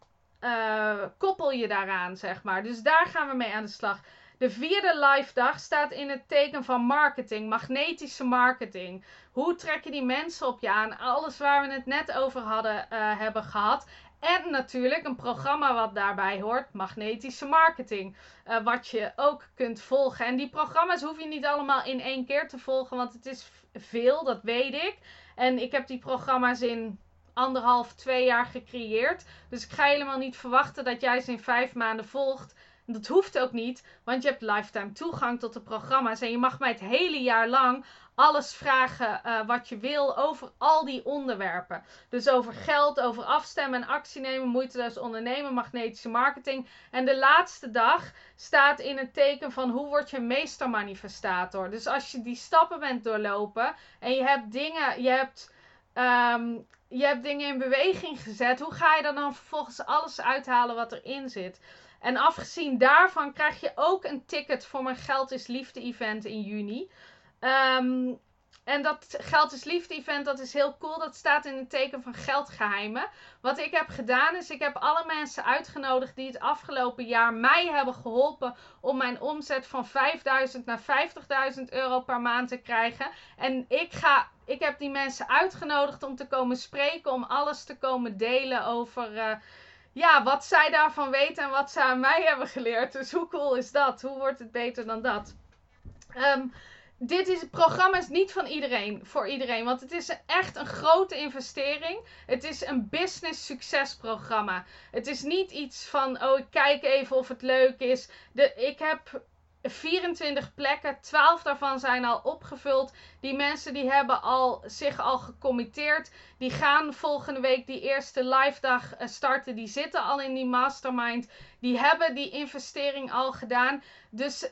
koppel je daaraan, zeg maar? Dus daar gaan we mee aan de slag. De vierde live dag staat in het teken van marketing, magnetische marketing. Hoe trek je die mensen op je aan? Alles waar we het net over hadden, uh, hebben gehad. En natuurlijk een programma wat daarbij hoort, magnetische marketing. Uh, wat je ook kunt volgen. En die programma's hoef je niet allemaal in één keer te volgen, want het is veel, dat weet ik. En ik heb die programma's in anderhalf, twee jaar gecreëerd. Dus ik ga helemaal niet verwachten dat jij ze in vijf maanden volgt. Dat hoeft ook niet, want je hebt lifetime toegang tot de programma's. En je mag mij het hele jaar lang alles vragen uh, wat je wil over al die onderwerpen. Dus over geld, over afstemmen en actie nemen, moeiteloos ondernemen, magnetische marketing. En de laatste dag staat in het teken van hoe word je meestermanifestator. Dus als je die stappen bent doorlopen en je hebt dingen, je hebt, um, je hebt dingen in beweging gezet, hoe ga je dan, dan vervolgens alles uithalen wat erin zit? En afgezien daarvan krijg je ook een ticket voor mijn Geld is Liefde event in juni. Um, en dat Geld is Liefde event, dat is heel cool. Dat staat in het teken van geldgeheimen. Wat ik heb gedaan is, ik heb alle mensen uitgenodigd die het afgelopen jaar mij hebben geholpen om mijn omzet van 5000 naar 50.000 euro per maand te krijgen. En ik ga, ik heb die mensen uitgenodigd om te komen spreken, om alles te komen delen over... Uh, ja, wat zij daarvan weten en wat ze aan mij hebben geleerd. Dus hoe cool is dat? Hoe wordt het beter dan dat? Um, dit is, het programma is niet van iedereen, voor iedereen. Want het is echt een grote investering. Het is een business succesprogramma. Het is niet iets van, oh ik kijk even of het leuk is. De, ik heb 24 plekken, 12 daarvan zijn al opgevuld. Die mensen die hebben al, zich al gecommitteerd. Die gaan volgende week die eerste live dag eh, starten. Die zitten al in die mastermind. Die hebben die investering al gedaan. Dus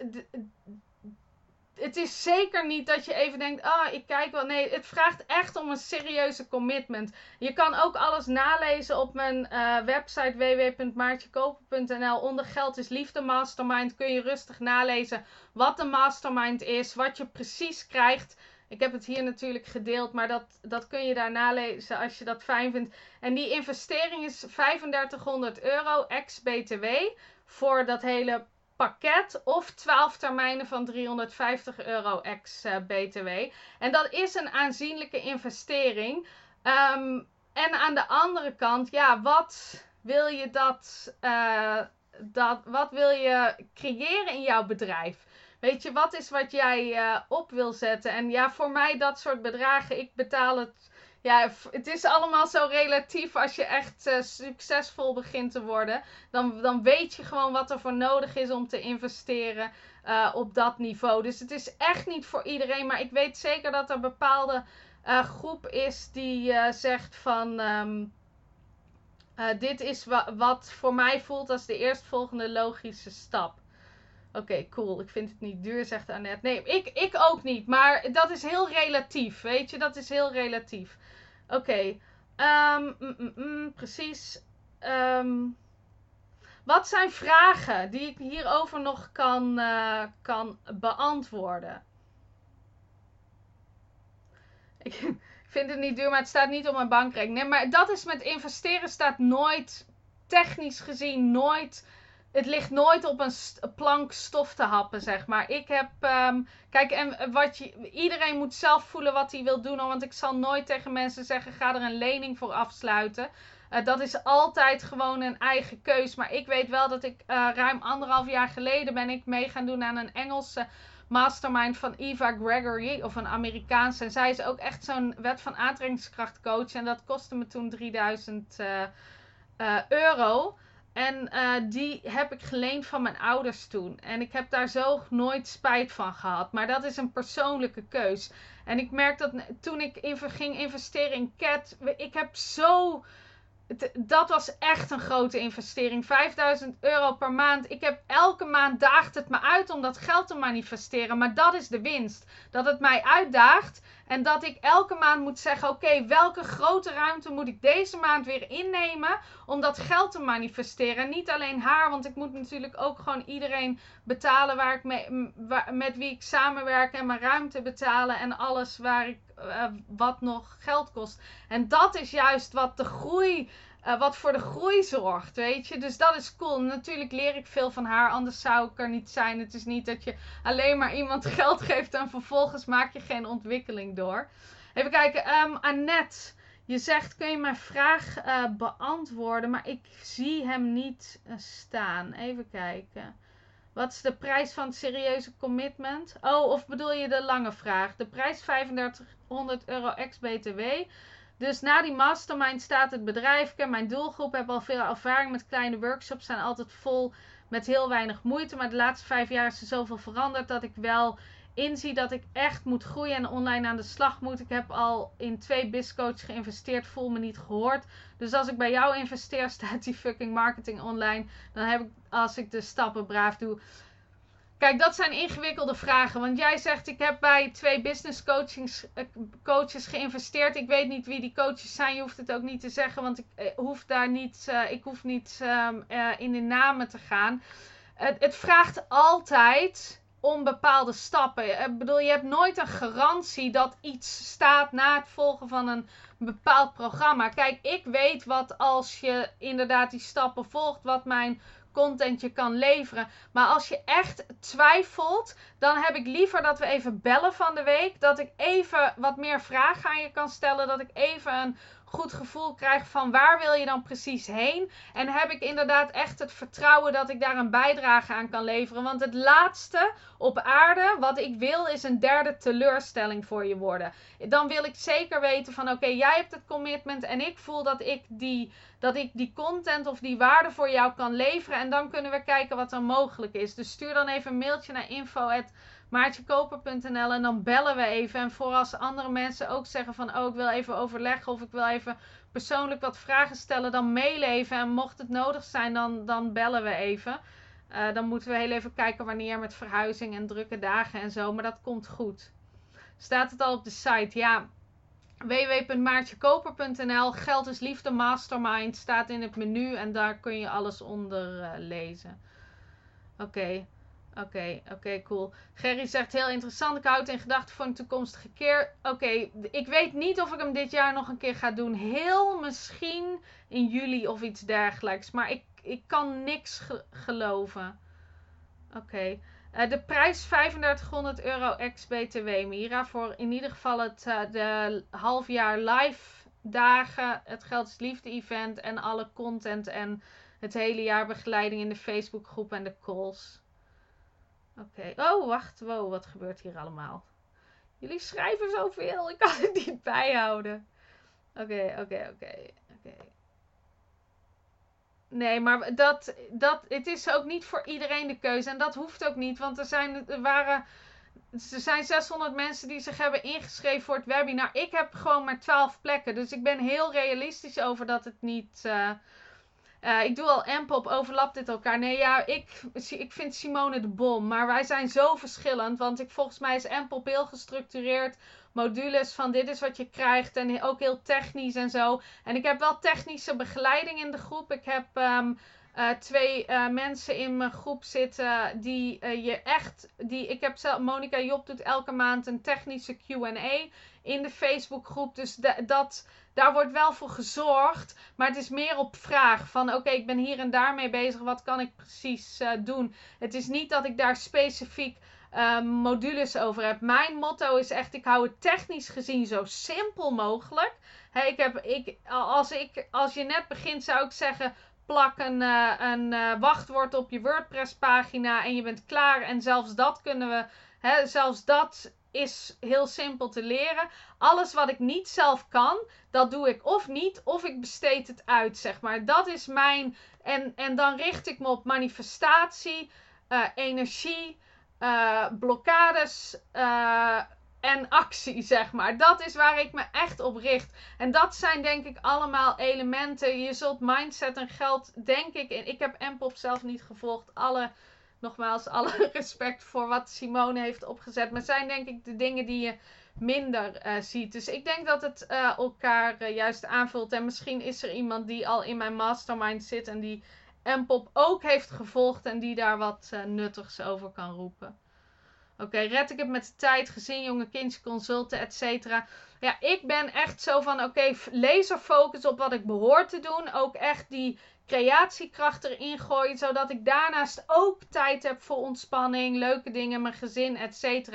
het is zeker niet dat je even denkt, ah, oh, ik kijk wel. Nee, het vraagt echt om een serieuze commitment. Je kan ook alles nalezen op mijn uh, website www.maartjekoper.nl. Onder Geld is Liefde Mastermind kun je rustig nalezen wat de mastermind is, wat je precies krijgt. Ik heb het hier natuurlijk gedeeld, maar dat, dat kun je daar nalezen als je dat fijn vindt. En die investering is 3500 euro ex-BTW voor dat hele pakket of 12 termijnen van 350 euro ex-BTW. Eh, en dat is een aanzienlijke investering. Um, en aan de andere kant, ja, wat wil je dat, uh, dat wat wil je creëren in jouw bedrijf? Weet je, wat is wat jij uh, op wil zetten? En ja, voor mij dat soort bedragen, ik betaal het ja, het is allemaal zo relatief. Als je echt uh, succesvol begint te worden, dan, dan weet je gewoon wat er voor nodig is om te investeren uh, op dat niveau. Dus het is echt niet voor iedereen. Maar ik weet zeker dat er een bepaalde uh, groep is die zegt van. Um, dit is wa wat voor mij voelt als de eerstvolgende logische stap. Oké, cool. Ik vind het niet duur, zegt Annette. Nee, ik, ik ook niet. Maar dat is heel relatief. Weet je, dat is heel relatief. Oké. Um, mm, mm, mm, precies. Um, wat zijn vragen die ik hierover nog kan, uh, kan beantwoorden? Ik *laughs* vind het niet duur, maar het staat niet op mijn bankrekening. Nee, maar dat is met investeren staat nooit, technisch gezien, nooit het ligt nooit op een plank stof te happen, zeg maar. Ik heb, um, kijk, en wat je, iedereen moet zelf voelen wat hij wil doen. Want ik zal nooit tegen mensen zeggen, ga er een lening voor afsluiten. Uh, dat is altijd gewoon een eigen keus. Maar ik weet wel dat ik uh, ruim anderhalf jaar geleden ben ik mee gaan doen aan een Engelse mastermind van Eva Gregory. Of een Amerikaanse. En zij is ook echt zo'n wet van aantrekkingskracht coach. En dat kostte me toen 3000 uh, eh, euro. En uh, die heb ik geleend van mijn ouders toen. En ik heb daar zo nooit spijt van gehad. Maar dat is een persoonlijke keus. En ik merk dat toen ik ging investeren in CAT. Ik heb zo dat was echt een grote investering. 5000 euro per maand. Ik heb elke maand daagt het me uit om dat geld te manifesteren. Maar dat is de winst. Dat het mij uitdaagt. En dat ik elke maand moet zeggen: oké, welke grote ruimte moet ik deze maand weer innemen om dat geld te manifesteren? En niet alleen haar, want ik moet natuurlijk ook gewoon iedereen betalen waar ik mee, met wie ik samenwerk en mijn ruimte betalen en alles waar ik uh, wat nog geld kost. En dat is juist wat de groei. Uh, wat voor de groei zorgt, weet je. Dus dat is cool. Natuurlijk leer ik veel van haar, anders zou ik er niet zijn. Het is niet dat je alleen maar iemand *laughs* geld geeft en vervolgens maak je geen ontwikkeling door. Even kijken, um, Annette. Je zegt, kun je mijn vraag uh, beantwoorden? Maar ik zie hem niet staan. Even kijken. Wat is de prijs van het serieuze commitment? Oh, of bedoel je de lange vraag? De prijs 3500 euro ex-BTW. Dus na die mastermind staat het bedrijf. Ik mijn doelgroep, heb al veel ervaring met kleine workshops. Zijn altijd vol met heel weinig moeite. Maar de laatste vijf jaar is er zoveel veranderd dat ik wel inzie dat ik echt moet groeien en online aan de slag moet. Ik heb al in twee BizCoach geïnvesteerd, voel me niet gehoord. Dus als ik bij jou investeer, *laughs* staat die fucking marketing online. Dan heb ik, als ik de stappen braaf doe. Kijk, dat zijn ingewikkelde vragen. Want jij zegt, ik heb bij twee business coachings, eh, coaches geïnvesteerd. Ik weet niet wie die coaches zijn. Je hoeft het ook niet te zeggen, want ik eh, hoef daar niet, uh, ik hoef niet uh, in de namen te gaan. Het, het vraagt altijd om bepaalde stappen. Ik bedoel, je hebt nooit een garantie dat iets staat na het volgen van een bepaald programma. Kijk, ik weet wat als je inderdaad die stappen volgt, wat mijn content je kan leveren. Maar als je echt twijfelt, dan heb ik liever dat we even bellen van de week. Dat ik even wat meer vragen aan je kan stellen. Dat ik even een goed gevoel krijg van waar wil je dan precies heen. En heb ik inderdaad echt het vertrouwen dat ik daar een bijdrage aan kan leveren. Want het laatste op aarde wat ik wil is een derde teleurstelling voor je worden. Dan wil ik zeker weten van oké, jij hebt het commitment en ik voel dat ik die dat ik die content of die waarde voor jou kan leveren. En dan kunnen we kijken wat er mogelijk is. Dus stuur dan even een mailtje naar info.maartjekoper.nl en dan bellen we even. En voor als andere mensen ook zeggen van oh ik wil even overleggen of ik wil even persoonlijk wat vragen stellen, dan mail even. En mocht het nodig zijn, dan, dan bellen we even. Uh, dan moeten we heel even kijken wanneer met verhuizing en drukke dagen en zo. Maar dat komt goed. Staat het al op de site? Ja, www.maartjekoper.nl Geld is liefde mastermind staat in het menu en daar kun je alles onder uh, lezen. Oké, oké, oké, cool. Gerry zegt heel interessant. Ik houd in gedachten voor een toekomstige keer. Oké, ik weet niet of ik hem dit jaar nog een keer ga doen. Heel misschien in juli of iets dergelijks. Maar ik, ik kan niks ge geloven. Oké. Uh, de prijs 3500 euro ex-BTW, Mira. Voor in ieder geval het uh, de halfjaar live dagen, het Geld is Liefde event en alle content en het hele jaar begeleiding in de Facebookgroep en de calls. Oké. Oh, wacht. Wow, wat gebeurt hier allemaal? Jullie schrijven zoveel. Ik kan het niet bijhouden. Oké, oké, oké. Oké. Nee, maar dat, dat, het is ook niet voor iedereen de keuze. En dat hoeft ook niet, want er, zijn, er waren. Er zijn 600 mensen die zich hebben ingeschreven voor het webinar. Ik heb gewoon maar 12 plekken. Dus ik ben heel realistisch over dat het niet. Uh, uh, ik doe al M-pop, overlapt dit elkaar? Nee, ja, ik, ik vind Simone de bom. Maar wij zijn zo verschillend. Want ik, volgens mij is M-pop heel gestructureerd modules van dit is wat je krijgt. En ook heel technisch en zo. En ik heb wel technische begeleiding in de groep. Ik heb um, uh, twee uh, mensen in mijn groep zitten die je echt. Die, ik heb zelf, Monica Job doet elke maand een technische QA in de Facebookgroep. Dus dat, daar wordt wel voor gezorgd. Maar het is meer op vraag van oké, ik ben hier en daar mee bezig. Wat kan ik precies doen? Het is niet dat ik daar specifiek uh, modules over heb. Mijn motto is echt: ik hou het technisch gezien zo simpel mogelijk. ik heb, ik, als, ik, als je net begint, zou ik zeggen: plak een, uh, een wachtwoord op je WordPress pagina en je bent klaar. En zelfs dat kunnen we, zelfs dat is heel simpel te leren. Alles wat ik niet zelf kan, dat doe ik of niet, of ik besteed het uit, zeg maar. Dat is mijn. En, en dan richt ik me op manifestatie, uh, energie uh, blokkades uh, en actie, zeg maar. Dat is waar ik me echt op richt. En dat zijn denk ik allemaal elementen. Je zult mindset en geld, denk ik, in. Ik heb Mpop zelf niet gevolgd. Alle, nogmaals, *laughs* alle respect voor wat Simone heeft opgezet. Maar zijn denk ik de dingen die je minder uh, ziet. Dus ik denk dat het uh, elkaar uh, juist aanvult. En misschien is er iemand die al in mijn mastermind zit en die en Pop ook heeft gevolgd en die daar wat nuttigs over kan roepen. Oké, red ik het met de tijd, gezin, jonge kindje, consulten, et cetera. Ja, ik ben echt zo van, oké, laser focus op wat ik behoor te doen. Ook echt die creatiekracht erin gooien. Zodat ik daarnaast ook tijd heb voor ontspanning, leuke dingen, mijn gezin, etc.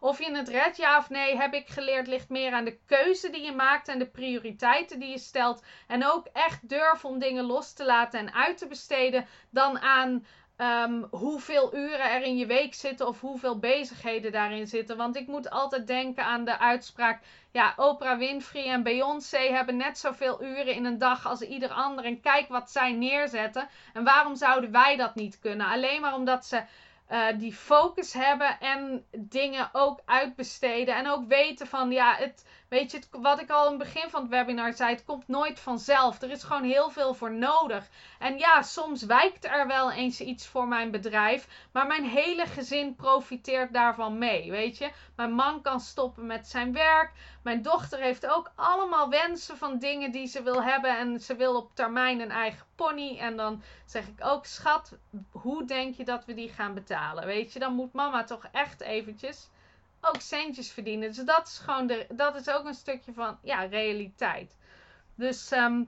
Of je het redt, ja of nee, heb ik geleerd, ligt meer aan de keuze die je maakt en de prioriteiten die je stelt. En ook echt durf om dingen los te laten en uit te besteden dan aan Um, hoeveel uren er in je week zitten of hoeveel bezigheden daarin zitten. Want ik moet altijd denken aan de uitspraak: ja, Oprah Winfrey en Beyoncé hebben net zoveel uren in een dag als ieder ander. En kijk wat zij neerzetten. En waarom zouden wij dat niet kunnen? Alleen maar omdat ze uh, die focus hebben en dingen ook uitbesteden. En ook weten van, ja, het, weet je, wat ik al in het begin van het webinar zei, het komt nooit vanzelf. Er is gewoon heel veel voor nodig. En ja, soms wijkt er wel eens iets voor mijn bedrijf, maar mijn hele gezin profiteert daarvan mee, weet je. Mijn man kan stoppen met zijn werk. Mijn dochter heeft ook allemaal wensen van dingen die ze wil hebben en ze wil op termijn een eigen pony. En dan zeg ik ook, schat, hoe denk je dat we die gaan betalen? Weet je, dan moet mama toch echt eventjes ook centjes verdienen. Dus dat is gewoon de, dat is ook een stukje van ja, realiteit. Dus ehm,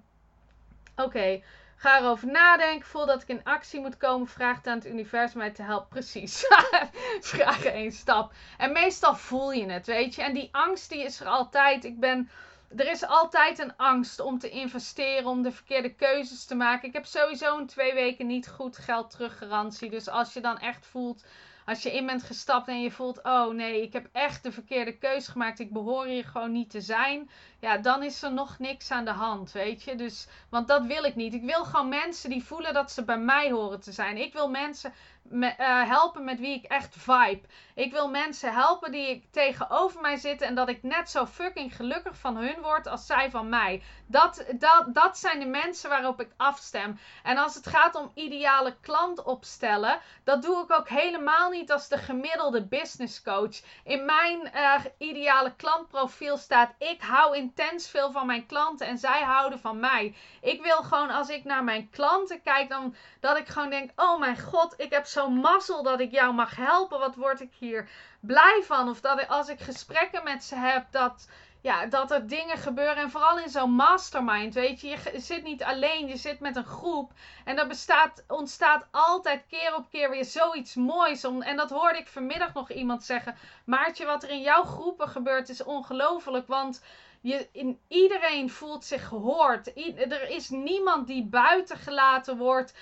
oké, ga erover nadenken. Voel dat ik in actie moet komen. Vraag het aan het universum mij te helpen. Precies. *laughs* Vraag één stap. En meestal voel je het, weet je. En die angst die is er altijd. Ik ben er is altijd een angst om te investeren, om de verkeerde keuzes te maken. Ik heb sowieso in twee weken niet goed geld teruggarantie. Dus als je dan echt voelt als je in bent gestapt en je voelt, oh nee, ik heb echt de verkeerde keuze gemaakt, ik behoor hier gewoon niet te zijn, ja, dan is er nog niks aan de hand, weet je. Dus, want dat wil ik niet. Ik wil gewoon mensen die voelen dat ze bij mij horen te zijn. Ik wil mensen me, uh, helpen met wie ik echt vibe. Ik wil mensen helpen die ik tegenover mij zitten en dat ik net zo fucking gelukkig van hun word als zij van mij. Dat, dat, dat zijn de mensen waarop ik afstem. En als het gaat om ideale klant opstellen, dat doe ik ook helemaal niet als de gemiddelde business coach. In mijn uh, ideale klantprofiel staat: ik hou intens veel van mijn klanten en zij houden van mij. Ik wil gewoon als ik naar mijn klanten kijk, dan dat ik gewoon denk: oh mijn god, ik heb zo'n mazzel dat ik jou mag helpen. Wat word ik hier blij van? Of dat als ik gesprekken met ze heb, dat, ja, dat er dingen gebeuren. En vooral in zo'n mastermind, weet je. Je zit niet alleen, je zit met een groep. En er bestaat, ontstaat altijd keer op keer weer zoiets moois. Om, en dat hoorde ik vanmiddag nog iemand zeggen. Maartje, wat er in jouw groepen gebeurt is ongelooflijk. Want je, in, iedereen voelt zich gehoord. er is niemand die buiten gelaten wordt.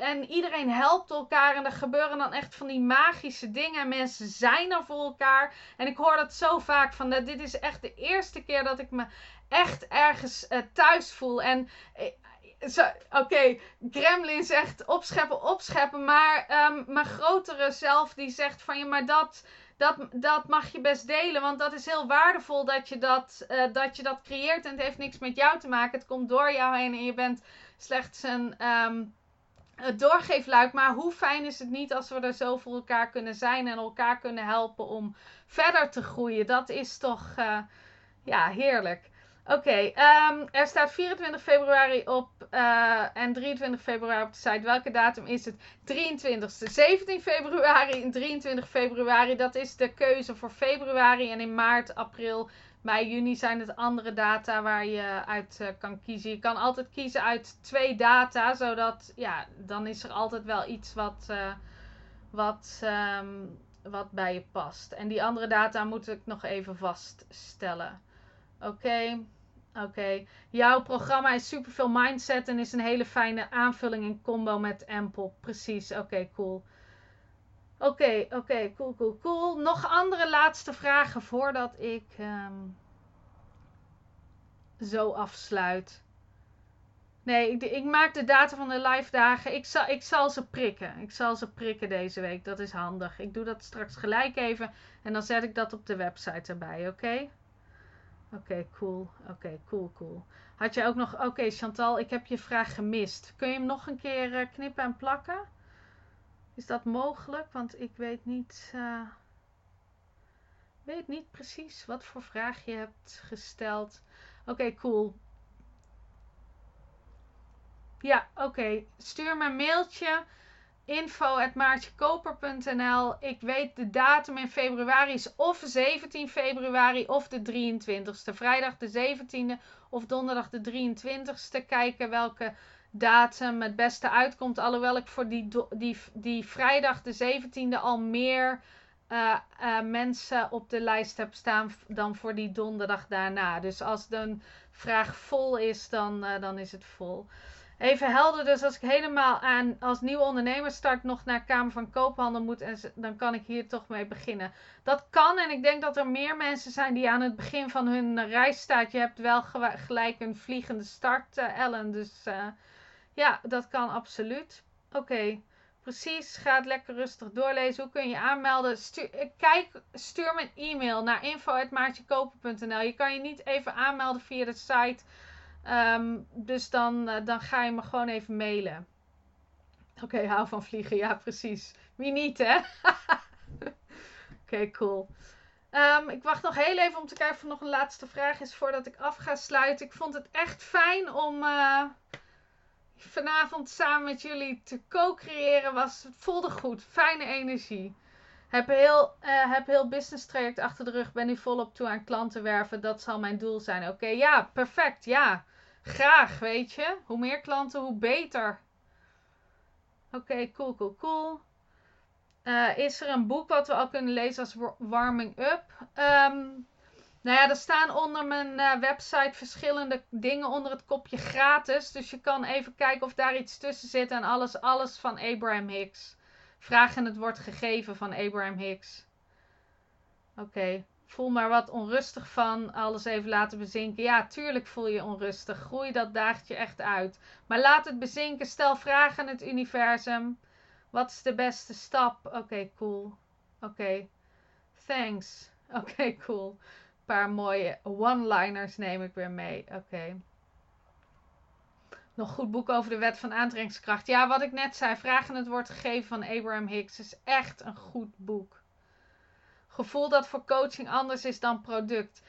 en iedereen helpt elkaar. En er gebeuren dan echt van die magische dingen. En mensen zijn er voor elkaar. En ik hoor dat zo vaak. Van, dit is echt de eerste keer dat ik me echt ergens uh, thuis voel. En eh, Oké, Gremlin zegt opscheppen, opscheppen. Maar um, mijn grotere zelf die zegt van ja, maar dat dat, dat mag je best delen. Want dat is heel waardevol dat je dat, uh, dat je dat creëert. En het heeft niks met jou te maken. Het komt door jou heen en je bent slechts een um, doorgeefluik. Maar hoe fijn is het niet als we er zo voor elkaar kunnen zijn en elkaar kunnen helpen om verder te groeien. Dat is toch uh, ja, heerlijk. Oké, um, er staat 24 februari op uh, en 23 februari op de site. Welke datum is het? 23 17 februari en 23 februari. Dat is de keuze voor februari. En in maart, april, mei, juni zijn het andere data waar je uit uh, kan kiezen. Je kan altijd kiezen uit twee data, zodat, ja, dan is er altijd wel iets wat, uh, wat, um, wat bij je past. En die andere data moet ik nog even vaststellen. Oké. Oké. Jouw programma is superveel mindset en is een hele fijne aanvulling in combo met Ample. Precies. Oké, cool. Oké, oké, cool, cool, cool. Nog andere laatste vragen voordat ik um, zo afsluit. Nee, ik, ik, maak de data van de live dagen. Ik zal, ik zal ze prikken. Ik zal ze prikken deze week. Dat is handig. Ik doe dat straks gelijk even. En dan zet ik dat op de website erbij, oké? Oké, cool. Oké, cool, cool. Had je ook nog... Oké, Chantal, ik heb je vraag gemist. Kun je hem nog een keer uh, knippen en plakken? Is dat mogelijk? Want ik weet niet... Uh, weet niet precies wat voor vraag je hebt gesteld. Oké, cool. Ja, oké. Stuur me een mailtje info.maartjekoper.nl. Ik weet de datum in februari is of 17 februari of de 23ste. Vrijdag de 17e of donderdag de 23ste. Kijken welke datum het beste uitkomt. Alhoewel ik voor die, die, die vrijdag de 17e al meer uh, uh, mensen op de lijst heb staan dan voor die donderdag daarna. Dus als de vraag vol is, dan, uh, dan is het vol. Even helder, dus als ik helemaal aan als nieuwe ondernemer start nog naar Kamer van Koophandel moet, en dan kan ik hier toch mee beginnen. Dat kan en ik denk dat er meer mensen zijn die aan het begin van hun reis staan. Je hebt wel gelijk een vliegende start, uh, Ellen. Dus uh, ja, dat kan absoluut. Oké, precies. Ga het lekker rustig doorlezen. Hoe kun je aanmelden? Stuur, eh, kijk, stuur me een e-mail naar info.maartjekoper.nl. Je kan je niet even aanmelden via de site. Um, dus dan, uh, dan ga je me gewoon even mailen. Oké, hou van vliegen. Ja, precies. Wie niet, hè? *laughs* Oké, cool. Um, ik wacht nog heel even om te kijken of er nog een laatste vraag is voordat ik af ga sluiten. Ik vond het echt fijn om. Uh, vanavond samen met jullie te co-creëren was. Het voelde goed. Fijne energie. Heb heel, uh, heb heel business traject achter de rug. Ben nu volop toe aan klanten werven. Dat zal mijn doel zijn. Oké, ja, perfect. Ja, graag, weet je. Hoe meer klanten, hoe beter. Oké, cool, cool, cool. Uh, is er een boek wat we al kunnen lezen als warming up? Um, nou ja, er staan onder mijn uh, website verschillende dingen onder het kopje gratis. Dus je kan even kijken of daar iets tussen zit. En alles, alles van Abraham Hicks. Vraag en het wordt gegeven van Abraham Hicks. Oké, voel maar wat onrustig van. Alles even laten bezinken. Ja, tuurlijk voel je onrustig. Groei dat daagt je echt uit. Maar laat het bezinken. Stel vragen aan het universum. Wat is de beste stap? Oké, cool. Oké. Thanks. *laughs* Oké, cool. Een paar mooie one-liners neem ik weer mee. Oké. Nog goed boek over de wet van aantrekkingskracht. Ja, wat ik net zei. Vragen het wordt gegeven van Abraham Hicks is echt een goed boek. Gevoel dat voor coaching anders is dan product.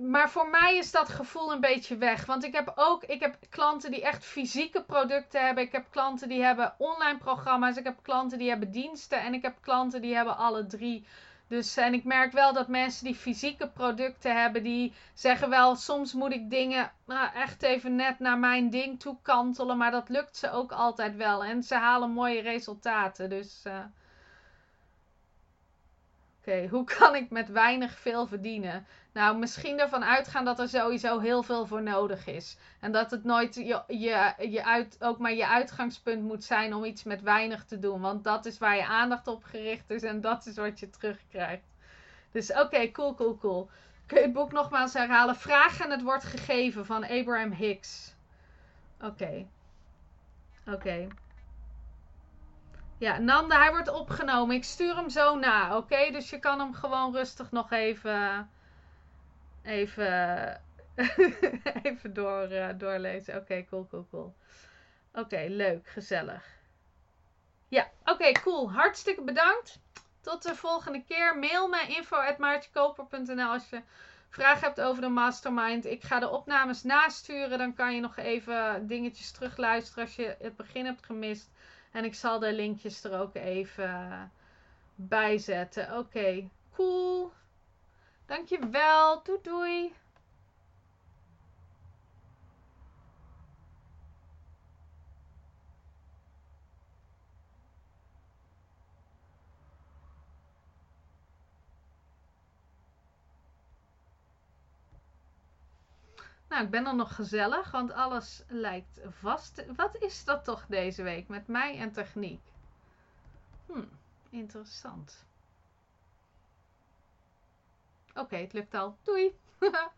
Maar voor mij is dat gevoel een beetje weg. Want ik heb ook ik heb klanten die echt fysieke producten hebben. Ik heb klanten die hebben online programma's. Ik heb klanten die hebben diensten. En ik heb klanten die hebben alle drie. Dus en ik merk wel dat mensen die fysieke producten hebben, die zeggen wel, soms moet ik dingen nou, echt even net naar mijn ding toe kantelen. Maar dat lukt ze ook altijd wel. En ze halen mooie resultaten. Dus uh, Oké, hoe kan ik met weinig veel verdienen? Nou, misschien ervan uitgaan dat er sowieso heel veel voor nodig is. En dat het nooit je, je, je uit, ook maar je uitgangspunt moet zijn om iets met weinig te doen. Want dat is waar je aandacht op gericht is en dat is wat je terugkrijgt. Dus oké, cool, cool, cool. Kun je het boek nogmaals herhalen? Vraag en het wordt gegeven van Abraham Hicks. Oké. Oké. Ja, Nanda, hij wordt opgenomen. Ik stuur hem zo na, oké? Dus je kan hem gewoon rustig nog even. Even. *laughs* even door, uh, doorlezen. Oké, cool, cool, cool. Oké, leuk, gezellig. Ja, oké, cool. Hartstikke bedankt. Tot de volgende keer. Mail me info.maartjekoper.nl als je vragen hebt over de mastermind. Ik ga de opnames nasturen. Dan kan je nog even dingetjes terugluisteren als je het begin hebt gemist. En ik zal de linkjes er ook even bij zetten. Oké, cool. Dankjewel. Doei doei. Nou, ik ben er nog gezellig, want alles lijkt vast. Wat is dat toch deze week met mij en techniek? Hm, interessant. Oké, het lukt al. Doei! *laughs*